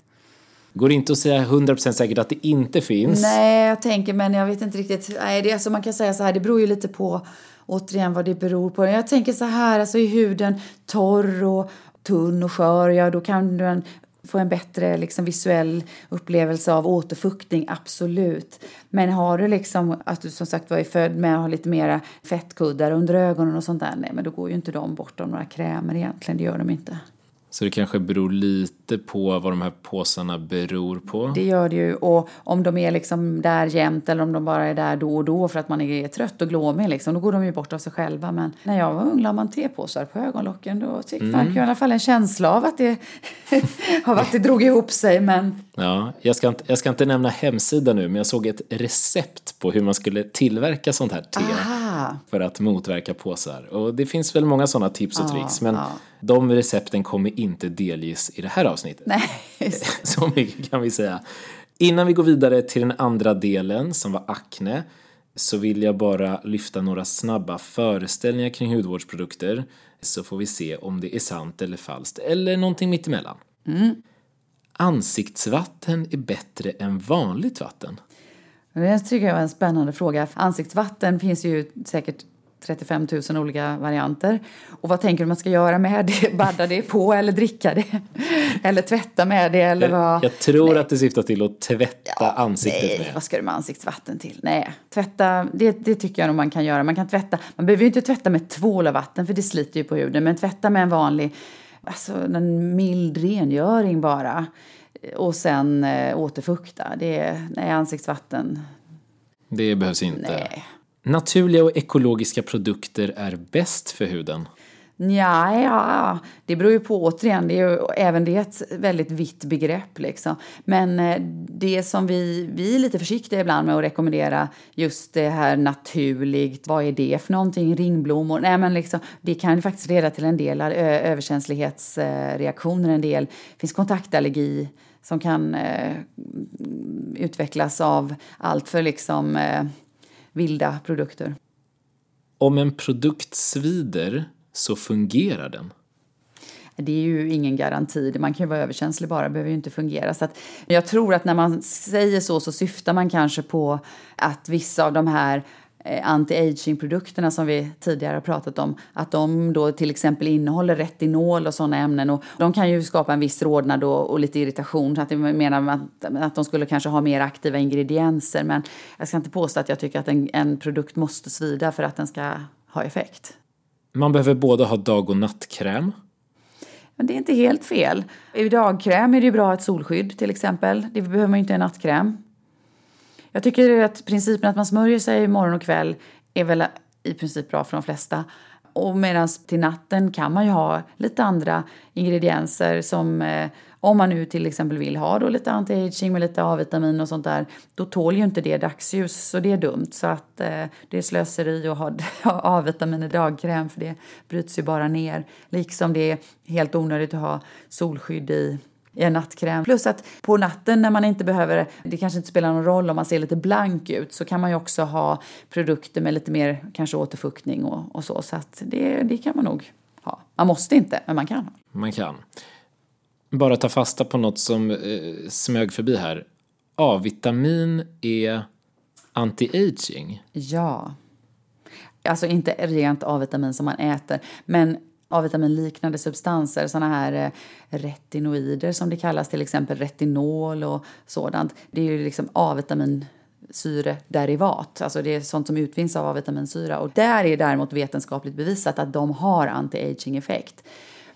Går det inte att säga 100% säkert att det inte finns? Nej, jag tänker men jag vet inte riktigt. Nej, det, alltså man kan säga så här, det beror ju lite på återigen vad det beror på. Jag tänker så här, alltså är huden torr och tunn och skör, ja då kan den få en bättre liksom, visuell upplevelse av återfuktning, absolut. Men har du liksom att du som sagt var är född med att ha lite mera fettkuddar under ögonen och sånt där, nej men då går ju inte de bort av några krämer egentligen, det gör de inte. Så det kanske beror lite på vad de här påsarna beror på. Det gör det ju. Och om de är liksom där jämt eller om de bara är där då och då för att man är trött och glåmig liksom, då går de ju bort av sig själva. Men när jag var ung la man tepåsar på ögonlocken. Då fick mm. jag i alla fall en känsla av att det, av att det drog ihop sig. Men... Ja, jag ska, inte, jag ska inte nämna hemsida nu, men jag såg ett recept på hur man skulle tillverka sånt här te. Aha. För att motverka påsar. Och det finns väl många sådana tips och tricks. men ja. de recepten kommer inte delges i det här avsnittet. Nej. Så mycket kan vi säga. Innan vi går vidare till den andra delen som var akne så vill jag bara lyfta några snabba föreställningar kring hudvårdsprodukter så får vi se om det är sant eller falskt eller någonting mittemellan. Mm. Ansiktsvatten är bättre än vanligt vatten. Det tycker jag är en spännande fråga. Ansiktsvatten finns ju säkert 35 000 olika varianter. Och vad tänker du man ska göra med det? Badda det på eller dricka det? Eller tvätta med det eller vad? Jag, jag tror nej. att det syftar till att tvätta ja, ansiktet nej, med. vad ska du med ansiktsvatten till? Nej, tvätta, det, det tycker jag nog man kan göra. Man kan tvätta, man behöver ju inte tvätta med tvål och vatten för det sliter ju på huden. Men tvätta med en vanlig, alltså en mild rengöring bara. Och sen äh, återfukta. Det, nej, ansiktsvatten. Det behövs inte. Nej. Naturliga och ekologiska produkter är bäst för huden. Ja, ja, det beror ju på återigen, det är ju, även det är ett väldigt vitt begrepp liksom. Men eh, det som vi, vi är lite försiktiga ibland med att rekommendera just det här naturligt, vad är det för någonting, ringblommor, nej men liksom, det kan ju faktiskt leda till en del överkänslighetsreaktioner, en del, det finns kontaktallergi som kan eh, utvecklas av allt för liksom eh, vilda produkter. Om en produkt svider så fungerar den? Det är ju ingen garanti. Man kan ju vara överkänslig bara, behöver ju inte fungera. Så att, jag tror att när man säger så så syftar man kanske på att vissa av de här anti-aging-produkterna som vi tidigare har pratat om, att de då till exempel innehåller retinol och sådana ämnen och de kan ju skapa en viss rodnad och, och lite irritation. Så att jag menar att, att de skulle kanske ha mer aktiva ingredienser men jag ska inte påstå att jag tycker att en, en produkt måste svida för att den ska ha effekt. Man behöver både ha dag och nattkräm. Men det är inte helt fel. I dagkräm är det bra ett solskydd till exempel. Det behöver man ju inte i nattkräm. Jag tycker att principen att man smörjer sig morgon och kväll är väl i princip bra för de flesta. Och medan till natten kan man ju ha lite andra ingredienser som eh, om man nu till exempel vill ha då lite anti-aging med lite A-vitamin och sånt där, då tål ju inte det dagsljus så det är dumt. Så att eh, det är slöseri att ha A-vitamin i dagkräm för det bryts ju bara ner. Liksom det är helt onödigt att ha solskydd i i en nattkräm. Plus att på natten när man inte behöver, det kanske inte spelar någon roll om man ser lite blank ut, så kan man ju också ha produkter med lite mer kanske återfuktning och, och så. Så att det, det kan man nog ha. Man måste inte, men man kan. Man kan. Bara ta fasta på något som eh, smög förbi här. A-vitamin är anti-aging. Ja. Alltså inte rent A-vitamin som man äter, men A-vitaminliknande substanser, sådana här eh, retinoider som det kallas, till exempel retinol och sådant. Det är ju liksom A-vitamin syrederivat, alltså det är sånt som utvinns av A-vitaminsyra och där är däremot vetenskapligt bevisat att de har anti-aging effekt.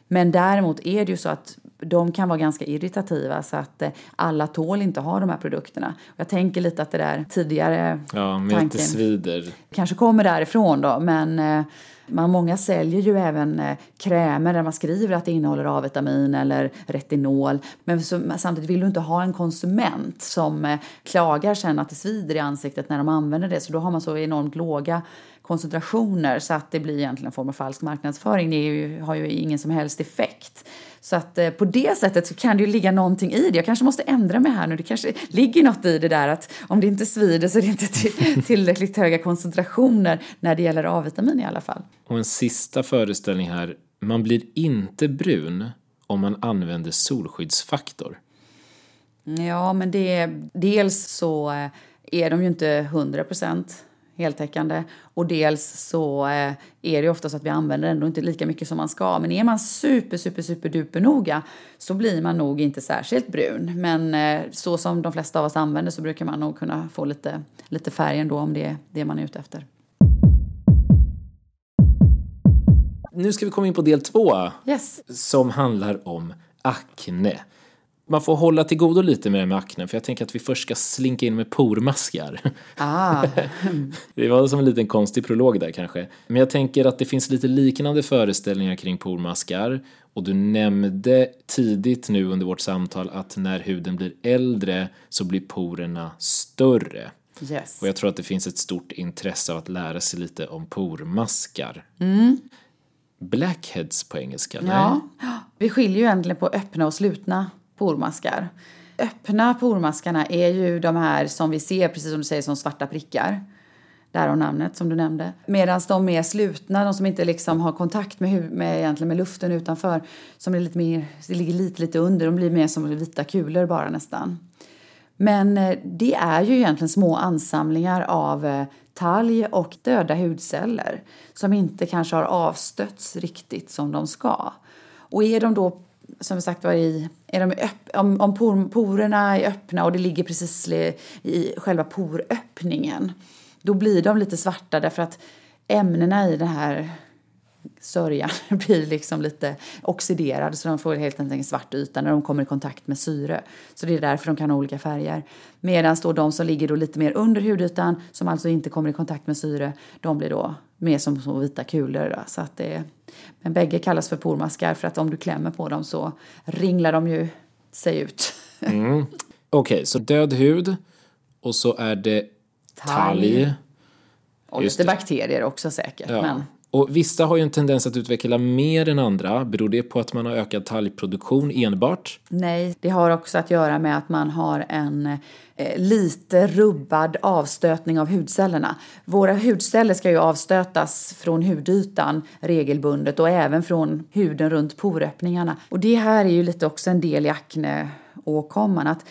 Men däremot är det ju så att de kan vara ganska irritativa så att eh, alla tål inte ha de här produkterna. Jag tänker lite att det där tidigare ja, tanken svider. kanske kommer därifrån då men eh, man, många säljer ju även eh, krämer där man skriver att det innehåller A-vitamin eller retinol. Men så, samtidigt vill du inte ha en konsument som eh, klagar sen att det svider i ansiktet när de använder det. Så då har man så enormt låga koncentrationer så att det blir egentligen en form av falsk marknadsföring. Det ju, har ju ingen som helst effekt. Så att eh, på det sättet så kan det ju ligga någonting i det. Jag kanske måste ändra mig här nu. Det kanske ligger något i det där att om det inte svider så är det inte till, tillräckligt höga koncentrationer när det gäller A-vitamin i alla fall. Och en sista föreställning här. Man blir inte brun om man använder solskyddsfaktor. Ja, men det dels så eh, är de ju inte 100 procent heltäckande. Och dels så eh, är det ofta så att vi använder ändå inte lika mycket som man ska. Men är man super, super, super duper noga så blir man nog inte särskilt brun. Men eh, så som de flesta av oss använder så brukar man nog kunna få lite, lite färg ändå om det är det man är ute efter. Nu ska vi komma in på del två Yes. som handlar om akne. Man får hålla till godo lite med det med akne för jag tänker att vi först ska slinka in med pormaskar. Ah, Det var som en liten konstig prolog där kanske. Men jag tänker att det finns lite liknande föreställningar kring pormaskar. Och du nämnde tidigt nu under vårt samtal att när huden blir äldre så blir porerna större. yes. Och jag tror att det finns ett stort intresse av att lära sig lite om pormaskar. Blackheads på engelska? nej? Ja, vi skiljer ju egentligen på öppna och slutna pormaskar. Öppna pormaskarna är ju de här som vi ser, precis som du säger, som svarta prickar. Därav namnet som du nämnde. Medan de mer slutna, de som inte liksom har kontakt med, med, egentligen med luften utanför, som är lite mer, ligger lite, lite under, de blir mer som vita kulor bara nästan. Men eh, det är ju egentligen små ansamlingar av eh, talg och döda hudceller som inte kanske har avstötts riktigt som de ska. Och är de då, som sagt var, i, är de öpp, om, om por, porerna är öppna och det ligger precis i, i själva poröppningen, då blir de lite svarta därför att ämnena i den här sörjan blir liksom lite oxiderade så de får helt enkelt en svart yta när de kommer i kontakt med syre. Så det är därför de kan ha olika färger. Medan då de som ligger då lite mer under hudytan som alltså inte kommer i kontakt med syre de blir då mer som små vita kulor. Då. Så att det, men bägge kallas för pormaskar för att om du klämmer på dem så ringlar de ju sig ut. Okej, så död hud och så är det talg. Talg. Och Just lite det. bakterier också säkert. Ja. Men och vissa har ju en tendens att utveckla mer än andra. Beror det på att man har ökad talgproduktion enbart? Nej, det har också att göra med att man har en eh, lite rubbad avstötning av hudcellerna. Våra hudceller ska ju avstötas från hudytan regelbundet och även från huden runt poröppningarna. Och det här är ju lite också en del i akneåkomman. Att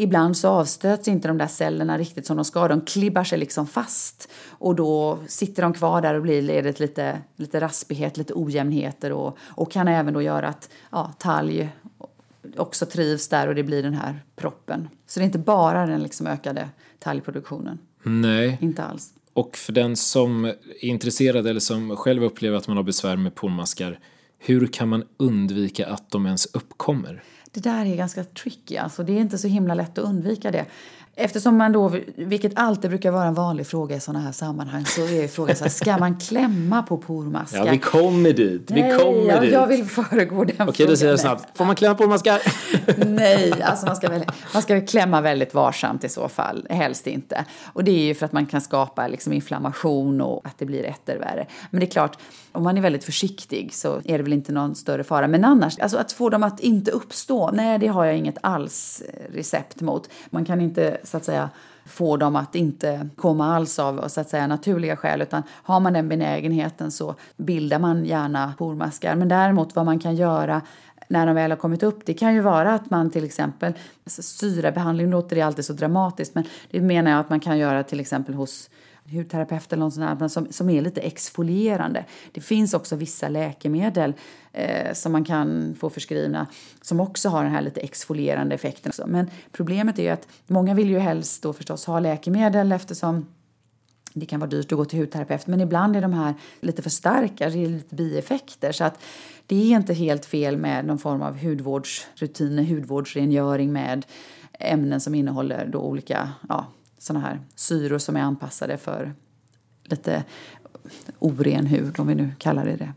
Ibland så avstöts inte de där cellerna riktigt som de ska. De klibbar sig liksom fast. Och då sitter de kvar där och blir ledet lite, lite raspighet, lite ojämnheter och, och kan även då göra att ja, talg också trivs där och det blir den här proppen. Så det är inte bara den liksom ökade talgproduktionen. Nej. Inte alls. Och för den som är intresserad eller som själv upplever att man har besvär med pormaskar, hur kan man undvika att de ens uppkommer? Det där är ganska tricky, alltså. det är inte så himla lätt att undvika det. Eftersom man då, vilket alltid brukar vara en vanlig fråga i sådana här sammanhang, så är frågan så här, ska man klämma på pormaskar? Ja, vi kommer dit. Vi Nej, kommer jag, dit. jag vill föregå den Okej, då säger jag frågan. snabbt. Får man klämma pormaskar? Nej, alltså man ska, väl, man ska väl klämma väldigt varsamt i så fall, helst inte. Och det är ju för att man kan skapa liksom inflammation och att det blir etter värre. Men det är klart, om man är väldigt försiktig så är det väl inte någon större fara. Men annars, alltså att få dem att inte uppstå, nej det har jag inget alls recept mot. Man kan inte så att säga få dem att inte komma alls av så att säga naturliga skäl utan har man den benägenheten så bildar man gärna pormaskar. Men däremot vad man kan göra när de väl har kommit upp. Det kan ju vara att man till exempel, alltså syrabehandling låter det alltid så dramatiskt men det menar jag att man kan göra till exempel hos hudterapeut eller någon sån här, som, som är lite exfolierande. Det finns också vissa läkemedel eh, som man kan få förskrivna som också har den här lite exfolierande effekten. Men problemet är ju att många vill ju helst då förstås ha läkemedel eftersom det kan vara dyrt att gå till hudterapeut men ibland är de här lite för starka, det är lite bieffekter. Så att det är inte helt fel med någon form av hudvårdsrutiner, hudvårdsrengöring med ämnen som innehåller då olika ja, såna här syror som är anpassade för lite oren hud, om vi nu kallar det det.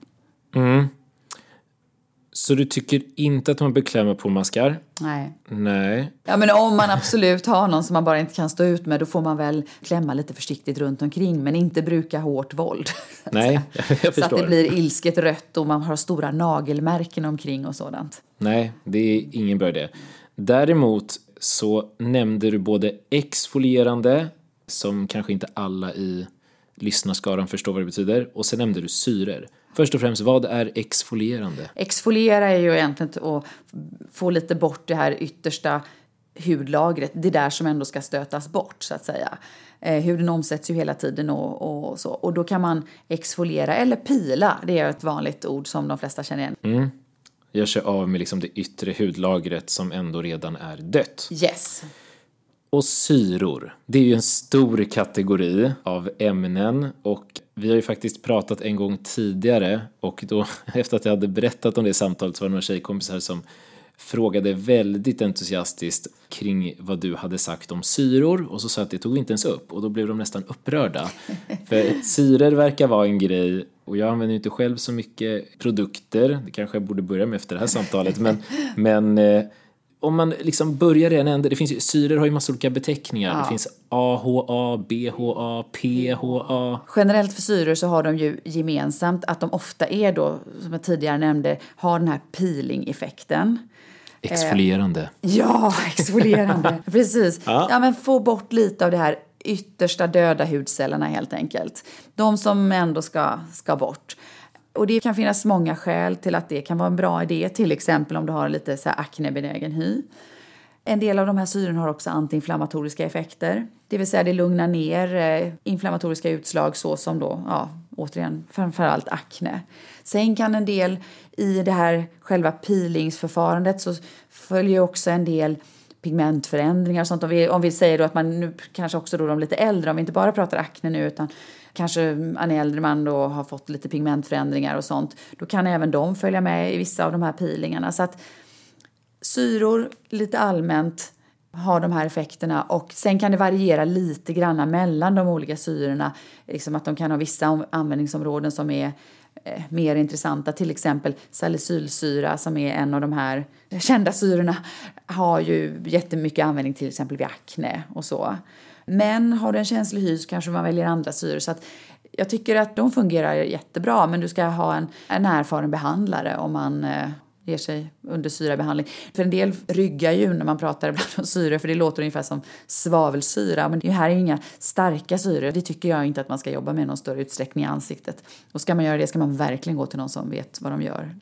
Så du tycker inte att man bör klämma pormaskar? Nej. Nej. Ja, men om man absolut har någon som man bara inte kan stå ut med då får man väl klämma lite försiktigt runt omkring men inte bruka hårt våld. Nej, jag Så att förstår. det blir ilsket rött och man har stora nagelmärken omkring och sådant. Nej, det är ingen bra idé. Däremot så nämnde du både exfolierande, som kanske inte alla i lyssnarskaran förstår vad det betyder, och sen nämnde du syror. Först och främst, vad är exfolierande? Exfoliera är ju egentligen att få lite bort det här yttersta hudlagret, det där som ändå ska stötas bort så att säga. Eh, huden omsätts ju hela tiden och, och så. Och då kan man exfoliera eller pila, det är ett vanligt ord som de flesta känner igen. Gör sig av med liksom det yttre hudlagret som ändå redan är dött. Yes. Och syror, det är ju en stor kategori av ämnen och vi har ju faktiskt pratat en gång tidigare och då efter att jag hade berättat om det samtalet så var det några tjejkompisar som frågade väldigt entusiastiskt kring vad du hade sagt om syror och så sa att det tog inte ens upp och då blev de nästan upprörda. För syror verkar vara en grej och jag använder ju inte själv så mycket produkter, det kanske jag borde börja med efter det här samtalet, men, men eh, om man liksom börjar i en ände, det finns ju, syror har ju massa olika beteckningar. Ja. Det finns AHA, BHA, PHA. Generellt för syror så har de ju gemensamt att de ofta är då, som jag tidigare nämnde, har den här peeling-effekten. Exfolierande. Eh, ja, exfolierande. Precis. Ja. ja, men få bort lite av det här yttersta döda hudcellerna helt enkelt. De som ändå ska, ska bort. Och det kan finnas många skäl till att det kan vara en bra idé, till exempel om du har lite så här aknebenägen hy. En del av de här syrorna har också antiinflammatoriska effekter, det vill säga det lugnar ner eh, inflammatoriska utslag såsom då, ja, återigen framförallt akne. Sen kan en del i det här själva peelingsförfarandet så följer också en del pigmentförändringar och sånt. Om vi, om vi säger då att man nu kanske också då de lite äldre, om vi inte bara pratar akne nu utan kanske en äldre man då har fått lite pigmentförändringar och sånt, då kan även de följa med i vissa av de här peelingarna. Så att syror lite allmänt har de här effekterna och sen kan det variera lite grann mellan de olika syrorna. Liksom att de kan ha vissa användningsområden som är eh, mer intressanta. Till exempel salicylsyra som är en av de här kända syrorna har ju jättemycket användning till exempel vid akne och så. Men har du en känslig hy så kanske man väljer andra syror. Så att jag tycker att de fungerar jättebra men du ska ha en, en erfaren behandlare om man eh, ger sig under syrabehandling. För en del ryggar ju när man pratar ibland om syre för det låter ungefär som svavelsyra. Men det här är ju inga starka syror. Det tycker jag inte att man ska jobba med i någon större utsträckning i ansiktet. Och ska man göra det ska man verkligen gå till någon som vet vad de gör.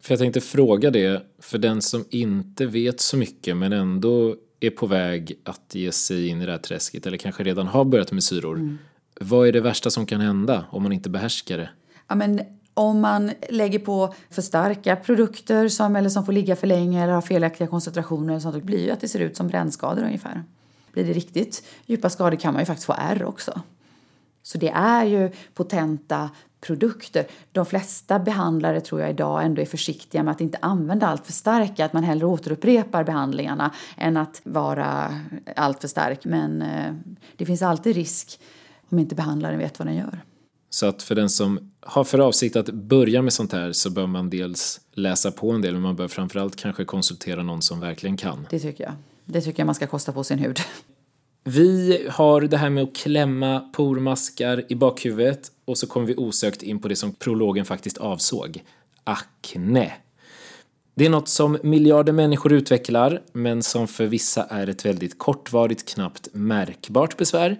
För jag tänkte fråga det, för den som inte vet så mycket men ändå är på väg att ge sig in i det här träsket eller kanske redan har börjat med syror. Mm. Vad är det värsta som kan hända om man inte behärskar det? Ja, men om man lägger på för starka produkter som, eller som får ligga för länge eller har felaktiga koncentrationer eller sånt, det blir ju att det ser ut som brännskador ungefär. Blir det riktigt djupa skador kan man ju faktiskt få ärr också. Så det är ju potenta produkter. De flesta behandlare tror jag idag ändå är försiktiga med att inte använda allt för starka, att man hellre återupprepar behandlingarna än att vara allt för stark. Men eh, det finns alltid risk om inte behandlaren vet vad den gör. Så att för den som har för avsikt att börja med sånt här så bör man dels läsa på en del men man bör framförallt kanske konsultera någon som verkligen kan. Det tycker jag. Det tycker jag man ska kosta på sin hud. Vi har det här med att klämma pormaskar i bakhuvudet och så kommer vi osökt in på det som prologen faktiskt avsåg. Akne. Det är något som miljarder människor utvecklar men som för vissa är ett väldigt kortvarigt, knappt märkbart besvär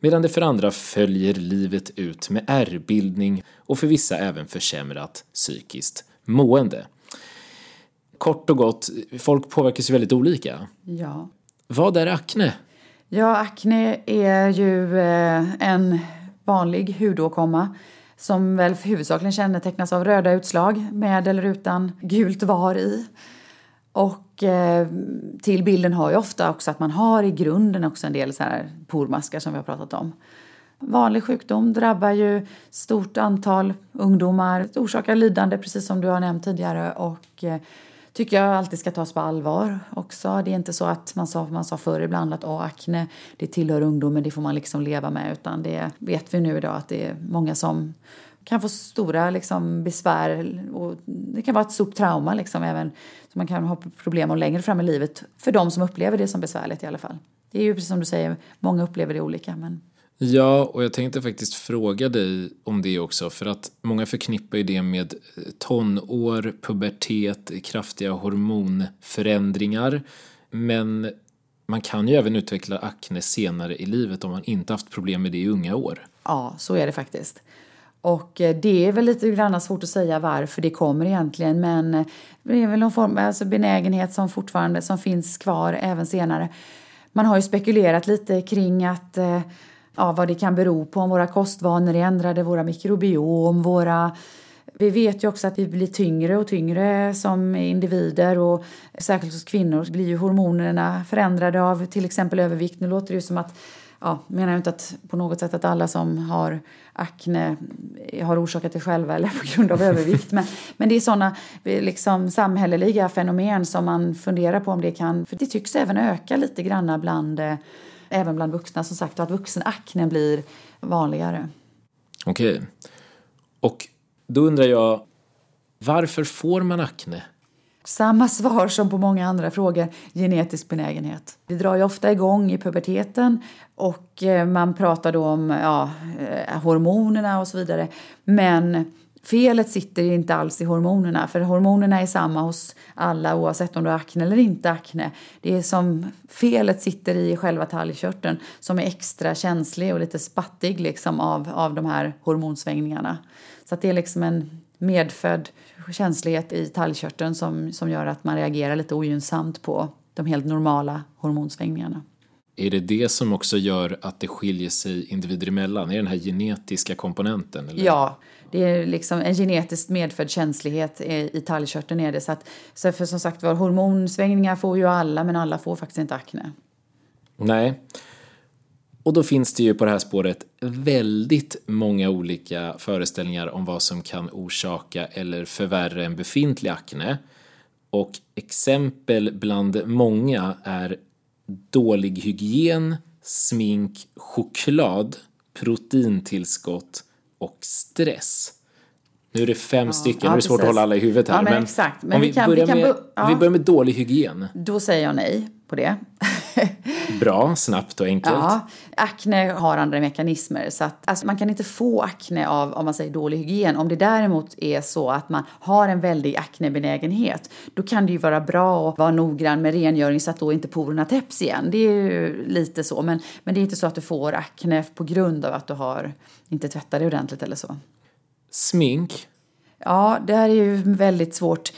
medan det för andra följer livet ut med ärrbildning och för vissa även försämrat psykiskt mående. Kort och gott, folk påverkas ju väldigt olika. Ja. Vad är akne? Ja, akne är ju eh, en vanlig hudåkomma som väl huvudsakligen kännetecknas av röda utslag med eller utan gult var i. Och eh, till bilden har ju ofta också att man har i grunden också en del så här pormaskar som vi har pratat om. Vanlig sjukdom drabbar ju stort antal ungdomar, orsakar lidande precis som du har nämnt tidigare och eh, tycker jag alltid ska tas på allvar också. Det är inte så att man sa, man sa förr ibland att oh, akne det tillhör ungdomen, det får man liksom leva med utan det vet vi nu idag att det är många som kan få stora liksom, besvär och det kan vara ett stort trauma liksom, även så man kan ha problem om längre fram i livet för de som upplever det som besvärligt i alla fall. Det är ju precis som du säger, många upplever det olika men Ja, och jag tänkte faktiskt fråga dig om det också för att många förknippar ju det med eh, tonår, pubertet, kraftiga hormonförändringar. Men man kan ju även utveckla akne senare i livet om man inte haft problem med det i unga år. Ja, så är det faktiskt. Och eh, det är väl lite grann svårt att säga varför det kommer egentligen men eh, det är väl någon form alltså benägenhet som fortfarande som finns kvar även senare. Man har ju spekulerat lite kring att ja, vad det kan bero på, om våra kostvanor är ändrade, våra mikrobiom, våra Vi vet ju också att vi blir tyngre och tyngre som individer och särskilt hos kvinnor blir ju hormonerna förändrade av till exempel övervikt. Nu låter det ju som att ja, menar jag inte att på något sätt att alla som har akne har orsakat det själva eller på grund av övervikt. Men, men det är sådana liksom, samhälleliga fenomen som man funderar på om det kan... För det tycks även öka lite grann bland, eh, även bland vuxna som sagt och att vuxenakne blir vanligare. Okej. Okay. Och då undrar jag, varför får man akne? Samma svar som på många andra frågor, genetisk benägenhet. Det drar ju ofta igång i puberteten och eh, man pratar då om ja, eh, hormonerna och så vidare. Men felet sitter inte alls i hormonerna, för hormonerna är samma hos alla oavsett om du har akne eller inte akne. Det är som felet sitter i själva talgkörteln som är extra känslig och lite spattig liksom av, av de här hormonsvängningarna. Så det är liksom en medfödd känslighet i talgkörteln som, som gör att man reagerar lite ogynnsamt på de helt normala hormonsvängningarna. Är det det som också gör att det skiljer sig individer emellan? Är det den här genetiska komponenten? Eller? Ja, det är liksom en genetiskt medfödd känslighet i talgkörteln är det. Så att, så för som sagt var, hormonsvängningar får ju alla, men alla får faktiskt inte akne. Nej. Och då finns det ju på det här spåret väldigt många olika föreställningar om vad som kan orsaka eller förvärra en befintlig akne. Och exempel bland många är dålig hygien, smink, choklad, proteintillskott och stress. Nu är det fem ja, stycken, ja, nu är det svårt att hålla alla i huvudet här. Ja, men, men exakt. Men om vi, vi, kan, börjar vi, kan, med, ja. vi börjar med dålig hygien. Då säger jag nej på det. Bra, snabbt och enkelt. Ja, akne har andra mekanismer. Så att, alltså, man kan inte få akne av om man säger dålig hygien. Om det däremot är så att man har en väldig aknebenägenhet då kan det ju vara bra att vara noggrann med rengöring så att då inte porerna täpps igen. Det är ju lite så. Men, men det är inte så att du får akne på grund av att du har inte tvättat dig ordentligt eller så. Smink? Ja, det här är ju väldigt svårt.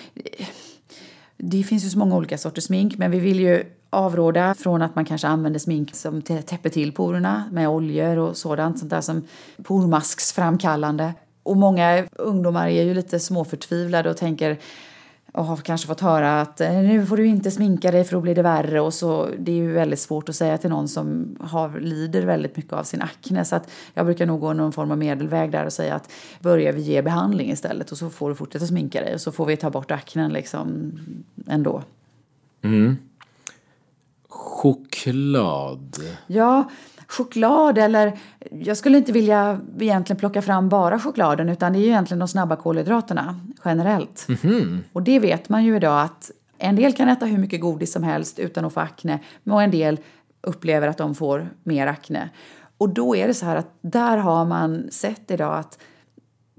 Det finns ju så många olika sorters smink, men vi vill ju avråda från att man kanske använder smink som täpper till porerna med oljor och sådant, sånt där som pormasksframkallande. Och många ungdomar är ju lite småförtvivlade och tänker och har kanske fått höra att eh, nu får du inte sminka dig för då blir det värre och så det är ju väldigt svårt att säga till någon som har, lider väldigt mycket av sin akne så att jag brukar nog gå någon form av medelväg där och säga att börjar vi ge behandling istället och så får du fortsätta sminka dig och så får vi ta bort aknen liksom ändå. Mm. Choklad. Ja, choklad eller jag skulle inte vilja egentligen plocka fram bara chokladen utan det är ju egentligen de snabba kolhydraterna generellt. Mm -hmm. Och det vet man ju idag att en del kan äta hur mycket godis som helst utan att få akne och en del upplever att de får mer akne. Och då är det så här att där har man sett idag att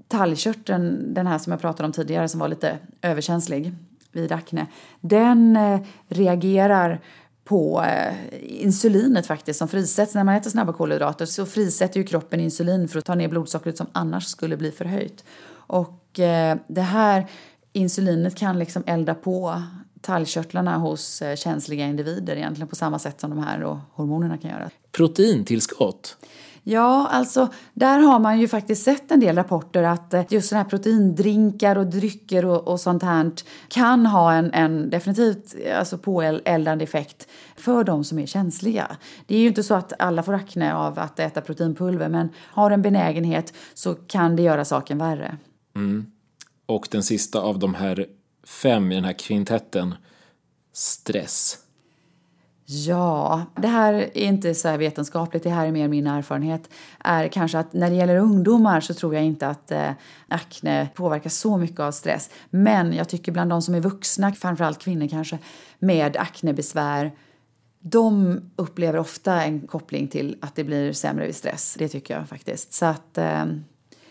talgkörteln, den här som jag pratade om tidigare som var lite överkänslig vid akne, den eh, reagerar på eh, insulinet faktiskt som frisätts. När man äter snabba kolhydrater så frisätter ju kroppen insulin för att ta ner blodsockret som annars skulle bli förhöjt. Och eh, det här insulinet kan liksom elda på talgkörtlarna hos eh, känsliga individer egentligen på samma sätt som de här hormonerna kan göra. Proteintillskott? Ja, alltså där har man ju faktiskt sett en del rapporter att eh, just sådana här proteindrinkar och drycker och, och sånt här kan ha en, en definitivt eh, alltså påeldande effekt för de som är känsliga. Det är ju inte så att alla får akne av att äta proteinpulver men har en benägenhet så kan det göra saken värre. Mm. Och den sista av de här fem i den här kvintetten, stress. Ja, det här är inte så vetenskapligt, det här är mer min erfarenhet. är kanske att När det gäller ungdomar så tror jag inte att eh, akne påverkas så mycket av stress. Men jag tycker bland de som är vuxna, framförallt kvinnor kanske, med aknebesvär de upplever ofta en koppling till att det blir sämre vid stress. Det tycker jag faktiskt. Så att eh,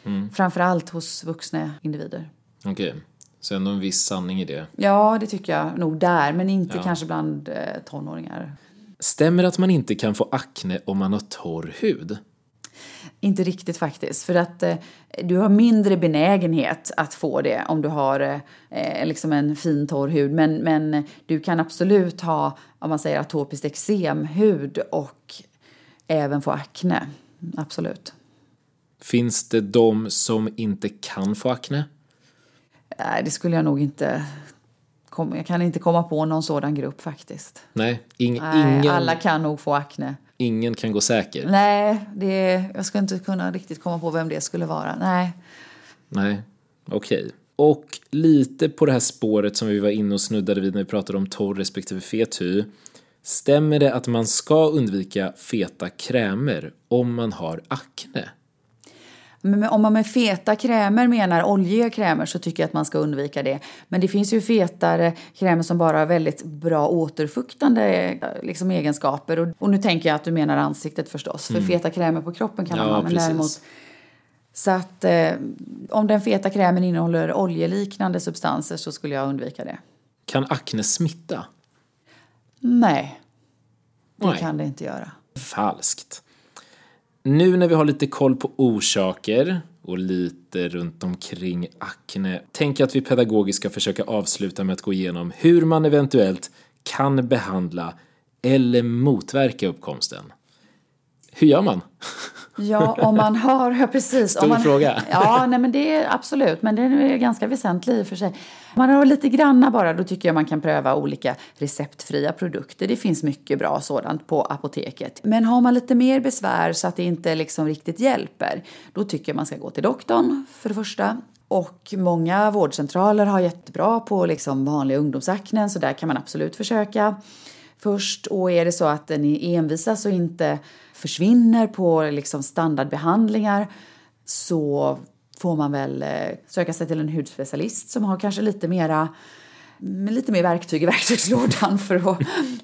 mm. framförallt hos vuxna individer. Okej. Okay. Så ändå en viss sanning i det. Ja, det tycker jag nog där, men inte ja. kanske bland eh, tonåringar. Stämmer att man inte kan få akne om man har torr hud? Inte riktigt faktiskt, för att eh, du har mindre benägenhet att få det om du har eh, liksom en fin torr hud. Men, men du kan absolut ha, om man säger atopiskt eksem, hud och även få akne. Absolut. Finns det de som inte kan få akne? Nej, det skulle jag nog inte... Kom, jag kan inte komma på någon sådan grupp faktiskt. Nej, ing, Nej, ingen, Alla kan nog få akne. ingen kan gå säker. Nej, det, jag skulle inte kunna riktigt komma på vem det skulle vara. Nej. Nej, okej. Och lite på det här spåret som vi var inne och snuddade vid när vi pratade om torr respektive fet hy. Stämmer det att man ska undvika feta krämer om man har akne? Men om man med feta krämer menar oljiga krämer så tycker jag att man ska undvika det. Men det finns ju fetare krämer som bara har väldigt bra återfuktande liksom, egenskaper. Och, och nu tänker jag att du menar ansiktet förstås. För feta krämer på kroppen kan man Ja, ha. Men precis. däremot, så att eh, om den feta krämen innehåller oljeliknande substanser så skulle jag undvika det. Kan akne smitta? Nej, det Nej. kan det inte göra. Falskt. Nu när vi har lite koll på orsaker och lite runt omkring akne tänker jag att vi pedagogiskt ska försöka avsluta med att gå igenom hur man eventuellt kan behandla eller motverka uppkomsten. Hur gör man? Ja, om man har, ja precis. Stor man, fråga. Ja, nej men det är absolut, men det är ganska väsentlig i och för sig. Om man har lite granna bara, då tycker jag man kan pröva olika receptfria produkter. Det finns mycket bra sådant på apoteket. Men har man lite mer besvär så att det inte liksom riktigt hjälper, då tycker jag man ska gå till doktorn för det första. Och många vårdcentraler har jättebra på liksom vanliga ungdomsaknen, så där kan man absolut försöka först. Och är det så att ni envisas och inte försvinner på liksom standardbehandlingar så får man väl eh, söka sig till en hudspecialist som har kanske lite mera med lite mer verktyg i verktygslådan för att,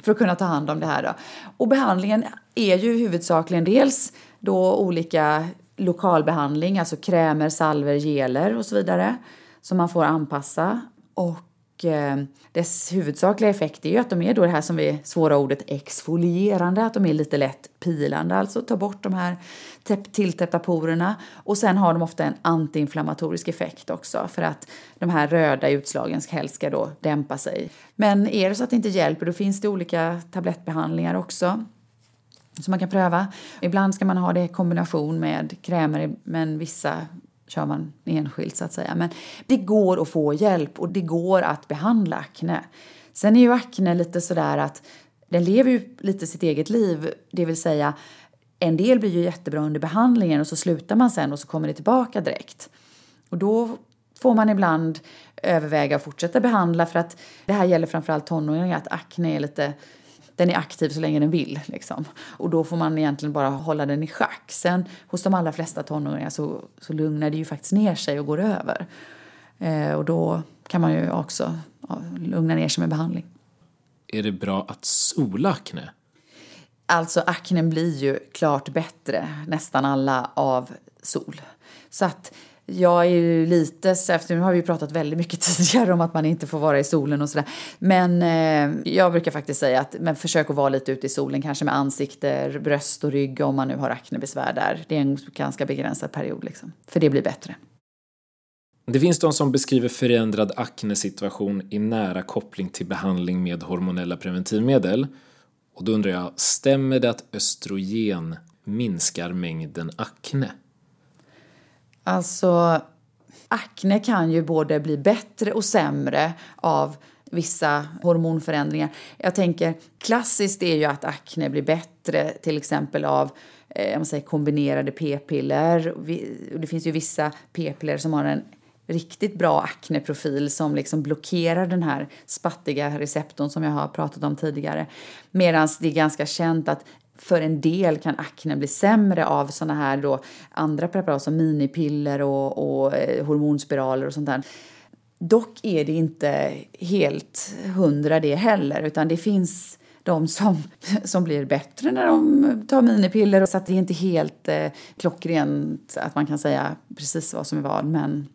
för att kunna ta hand om det här. Då. Och behandlingen är ju huvudsakligen dels då olika lokalbehandling, alltså krämer, salver, geler och så vidare som man får anpassa. Och eh, dess huvudsakliga effekt är ju att de är då det här som är svåra ordet exfolierande, att de är lite lätt pilande, alltså tar bort de här tilltäppta porerna. Och sen har de ofta en antiinflammatorisk effekt också för att de här röda utslagen helst ska då dämpa sig. Men är det så att det inte hjälper då finns det olika tablettbehandlingar också som man kan pröva. Ibland ska man ha det i kombination med krämer men vissa kör man enskilt så att säga. Men det går att få hjälp och det går att behandla akne. Sen är ju akne lite sådär att den lever ju lite sitt eget liv, det vill säga en del blir ju jättebra under behandlingen och så slutar man sen och så kommer det tillbaka direkt. Och då får man ibland överväga att fortsätta behandla för att det här gäller framförallt tonåringar, att akne är lite den är aktiv så länge den vill. Liksom. Och då får man egentligen bara hålla den i schack. Sen hos de allra flesta tonåringar så, så lugnar det ju faktiskt ner sig och går över. Eh, och då kan man ju också ja, lugna ner sig med behandling. Är det bra att sola akne? Alltså aknen blir ju klart bättre, nästan alla, av sol. Så att jag är ju lite, efter nu har vi ju pratat väldigt mycket tidigare om att man inte får vara i solen och sådär. Men eh, jag brukar faktiskt säga att men försök att vara lite ute i solen, kanske med ansikte, bröst och rygg om man nu har aknebesvär där. Det är en ganska begränsad period liksom, för det blir bättre. Det finns de som beskriver förändrad aknesituation i nära koppling till behandling med hormonella preventivmedel. Och då undrar jag, stämmer det att östrogen minskar mängden akne? Alltså, akne kan ju både bli bättre och sämre av vissa hormonförändringar. Jag tänker, klassiskt är ju att akne blir bättre till exempel av eh, jag kombinerade p-piller. Det finns ju vissa p-piller som har en riktigt bra akneprofil som liksom blockerar den här spattiga receptorn som jag har pratat om tidigare. Medan det är ganska känt att för en del kan akne bli sämre av såna här då andra preparat som minipiller och, och eh, hormonspiraler och sånt där. Dock är det inte helt hundra det heller, utan det finns de som, som blir bättre när de tar minipiller. Så att det är inte helt eh, klockrent att man kan säga precis vad som är vad. Men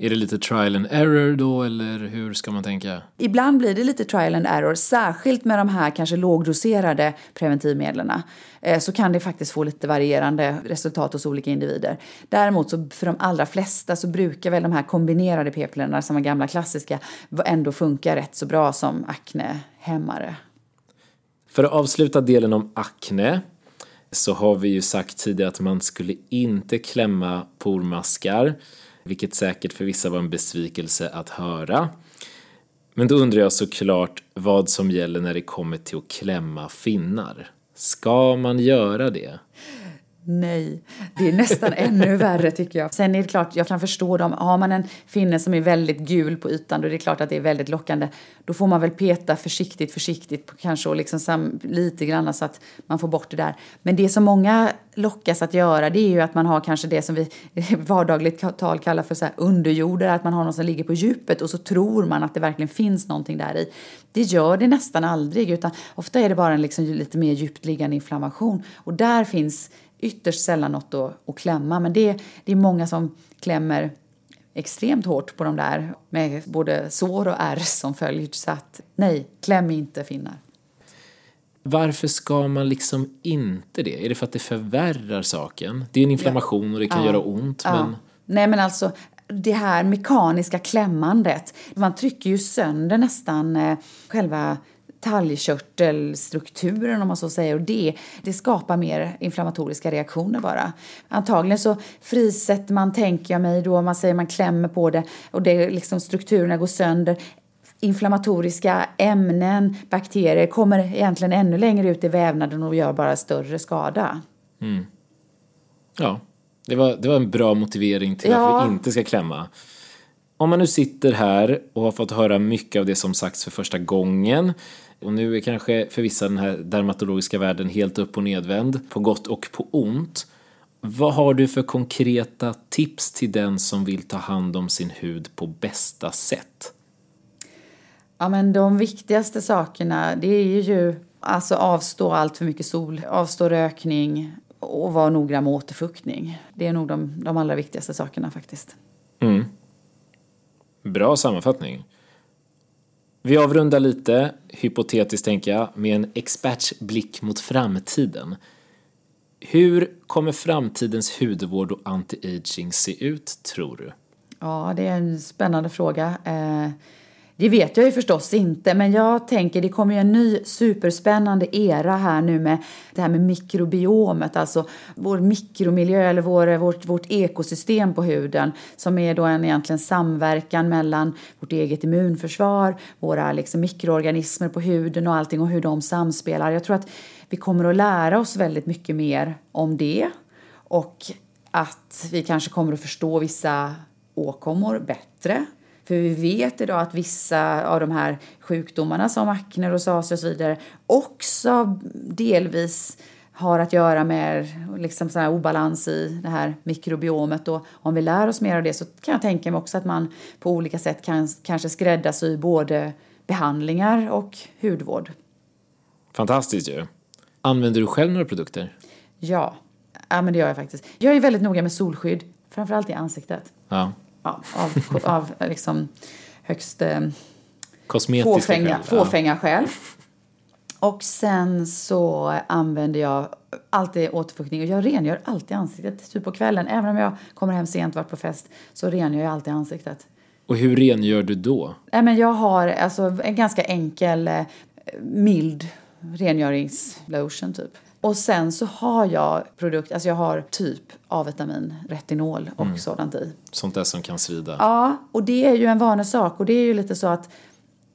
är det lite trial and error då, eller hur ska man tänka? ibland blir det lite trial and error, särskilt med de här kanske lågdoserade preventivmedlen. Eh, så kan det faktiskt få lite varierande resultat hos olika individer. Däremot så för de allra flesta så brukar väl de här kombinerade p-pillerna som är gamla klassiska ändå funka rätt så bra som aknehämmare. För att avsluta delen om akne så har vi ju sagt tidigare att man skulle inte klämma pormaskar vilket säkert för vissa var en besvikelse att höra. Men då undrar jag såklart vad som gäller när det kommer till att klämma finnar. Ska man göra det? Nej, det är nästan ännu värre tycker jag. Sen är det klart, jag kan förstå dem. Har man en finne som är väldigt gul på ytan då är det klart att det är väldigt lockande. Då får man väl peta försiktigt, försiktigt på kanske och liksom sam, lite grann så att man får bort det där. Men det som många lockas att göra det är ju att man har kanske det som vi vardagligt tal kallar för så här underjorder, att man har någon som ligger på djupet och så tror man att det verkligen finns någonting där i. Det gör det nästan aldrig utan ofta är det bara en liksom lite mer djupt liggande inflammation och där finns ytterst sällan något att, att klämma. Men det, det är många som klämmer extremt hårt på de där med både sår och ärr som följd. Så att nej, kläm inte finnar. Varför ska man liksom inte det? Är det för att det förvärrar saken? Det är en inflammation och det kan ja. göra ont. Ja. Men... Nej men alltså det här mekaniska klämmandet. Man trycker ju sönder nästan eh, själva talgkörtelstrukturen om man så säger och det, det skapar mer inflammatoriska reaktioner bara. Antagligen så frisätter man, tänker jag mig då, man säger man klämmer på det och det liksom strukturerna går sönder inflammatoriska ämnen, bakterier kommer egentligen ännu längre ut i vävnaden och gör bara större skada. Mm. Ja, det var, det var en bra motivering till ja. att vi inte ska klämma. Om man nu sitter här och har fått höra mycket av det som sagts för första gången och nu är kanske för vissa den här dermatologiska världen helt upp och nedvänd, på gott och på ont. Vad har du för konkreta tips till den som vill ta hand om sin hud på bästa sätt? Ja, men de viktigaste sakerna, det är ju alltså avstå allt för mycket sol, avstå rökning och vara noggrann med återfuktning. Det är nog de, de allra viktigaste sakerna faktiskt. Mm. Bra sammanfattning. Vi avrundar lite, hypotetiskt tänker jag, med en experts blick mot framtiden. Hur kommer framtidens hudvård och anti-aging se ut, tror du? Ja, det är en spännande fråga. Eh, det vet jag ju förstås inte, men jag tänker det kommer ju en ny superspännande era här nu med det här med mikrobiomet, alltså vår mikromiljö eller vår, vårt, vårt ekosystem på huden som är då en egentligen samverkan mellan vårt eget immunförsvar, våra liksom mikroorganismer på huden och allting och hur de samspelar. Jag tror att vi kommer att lära oss väldigt mycket mer om det och att vi kanske kommer att förstå vissa åkommor bättre för vi vet idag att vissa av de här sjukdomarna som akne, rosacea och så vidare också delvis har att göra med liksom så här obalans i det här mikrobiomet. Och om vi lär oss mer av det så kan jag tänka mig också att man på olika sätt kan kanske skräddarsy både behandlingar och hudvård. Fantastiskt ju. Använder du själv några produkter? Ja, ja men det gör jag faktiskt. Jag är väldigt noga med solskydd, framförallt i ansiktet. Ja ja, av, av liksom högst eh, fåfänga. Fåfänga skäl. Och sen så använder jag alltid återfuktning och jag rengör alltid ansiktet. Typ på kvällen, även om jag kommer hem sent varit på fest, så rengör jag alltid ansiktet. Och hur rengör du då? Nej, men jag har alltså en ganska enkel, eh, mild rengöringslotion typ. Och sen så har jag produkt, alltså jag har typ A-vitamin, retinol och mm. sådant i. Sånt där som kan svida. Ja, och det är ju en vanlig sak och det är ju lite så att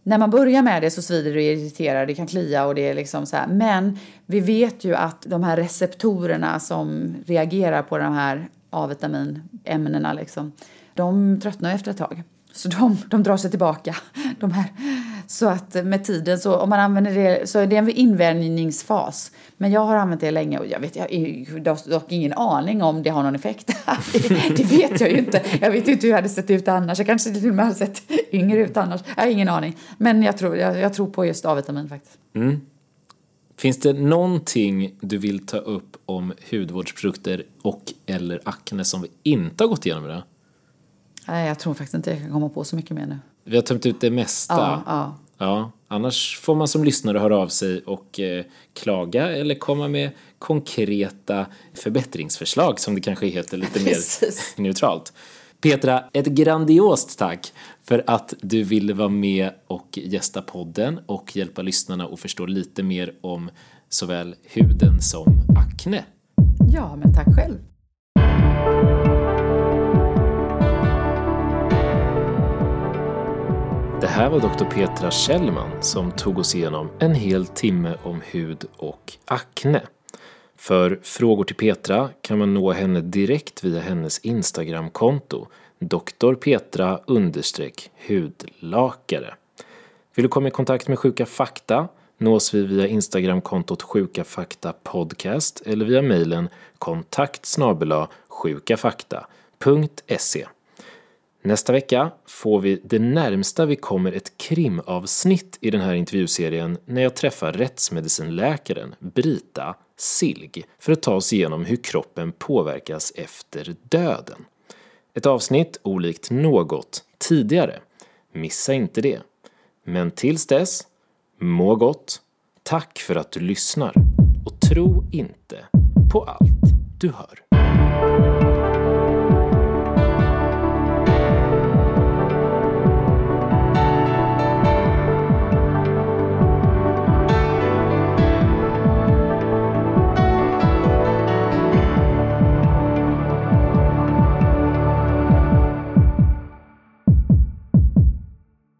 när man börjar med det så svider det och irriterar, det kan klia och det är liksom så här. Men vi vet ju att de här receptorerna som reagerar på de här A-vitaminämnena liksom, de tröttnar efter ett tag. Så de, de drar sig tillbaka. De här. Så att med tiden, så om man använder det, så är det en invänjningsfas. Men jag har använt det länge och jag vet, jag har dock ingen aning om det har någon effekt. det vet jag ju inte. Jag vet inte hur jag hade sett ut annars. Jag kanske till och med hade sett yngre ut annars. Jag har ingen aning. Men jag tror, jag, jag tror på just A-vitamin faktiskt. Mm. Finns det någonting du vill ta upp om hudvårdsprodukter och eller akne som vi inte har gått igenom idag? Nej, jag tror faktiskt inte jag kan komma på så mycket mer nu. Vi har tömt ut det mesta. Ja, ja. ja annars får man som lyssnare höra av sig och eh, klaga eller komma med konkreta förbättringsförslag som det kanske heter lite mer neutralt. Petra, ett grandiost tack för att du ville vara med och gästa podden och hjälpa lyssnarna att förstå lite mer om såväl huden som akne. Ja, men tack själv. Det här var Dr. Petra Kjellman som tog oss igenom en hel timme om hud och akne. För frågor till Petra kan man nå henne direkt via hennes Instagramkonto Dr. Petra hudlakare. Vill du komma i kontakt med Sjuka Fakta nås vi via Instagramkontot Sjuka Fakta Podcast eller via mejlen kontakt sjukafakta.se. Nästa vecka får vi det närmsta vi kommer ett krimavsnitt i den här intervjuserien när jag träffar rättsmedicinläkaren Brita Silg för att ta oss igenom hur kroppen påverkas efter döden. Ett avsnitt olikt något tidigare. Missa inte det. Men tills dess, må gott, tack för att du lyssnar och tro inte på allt du hör.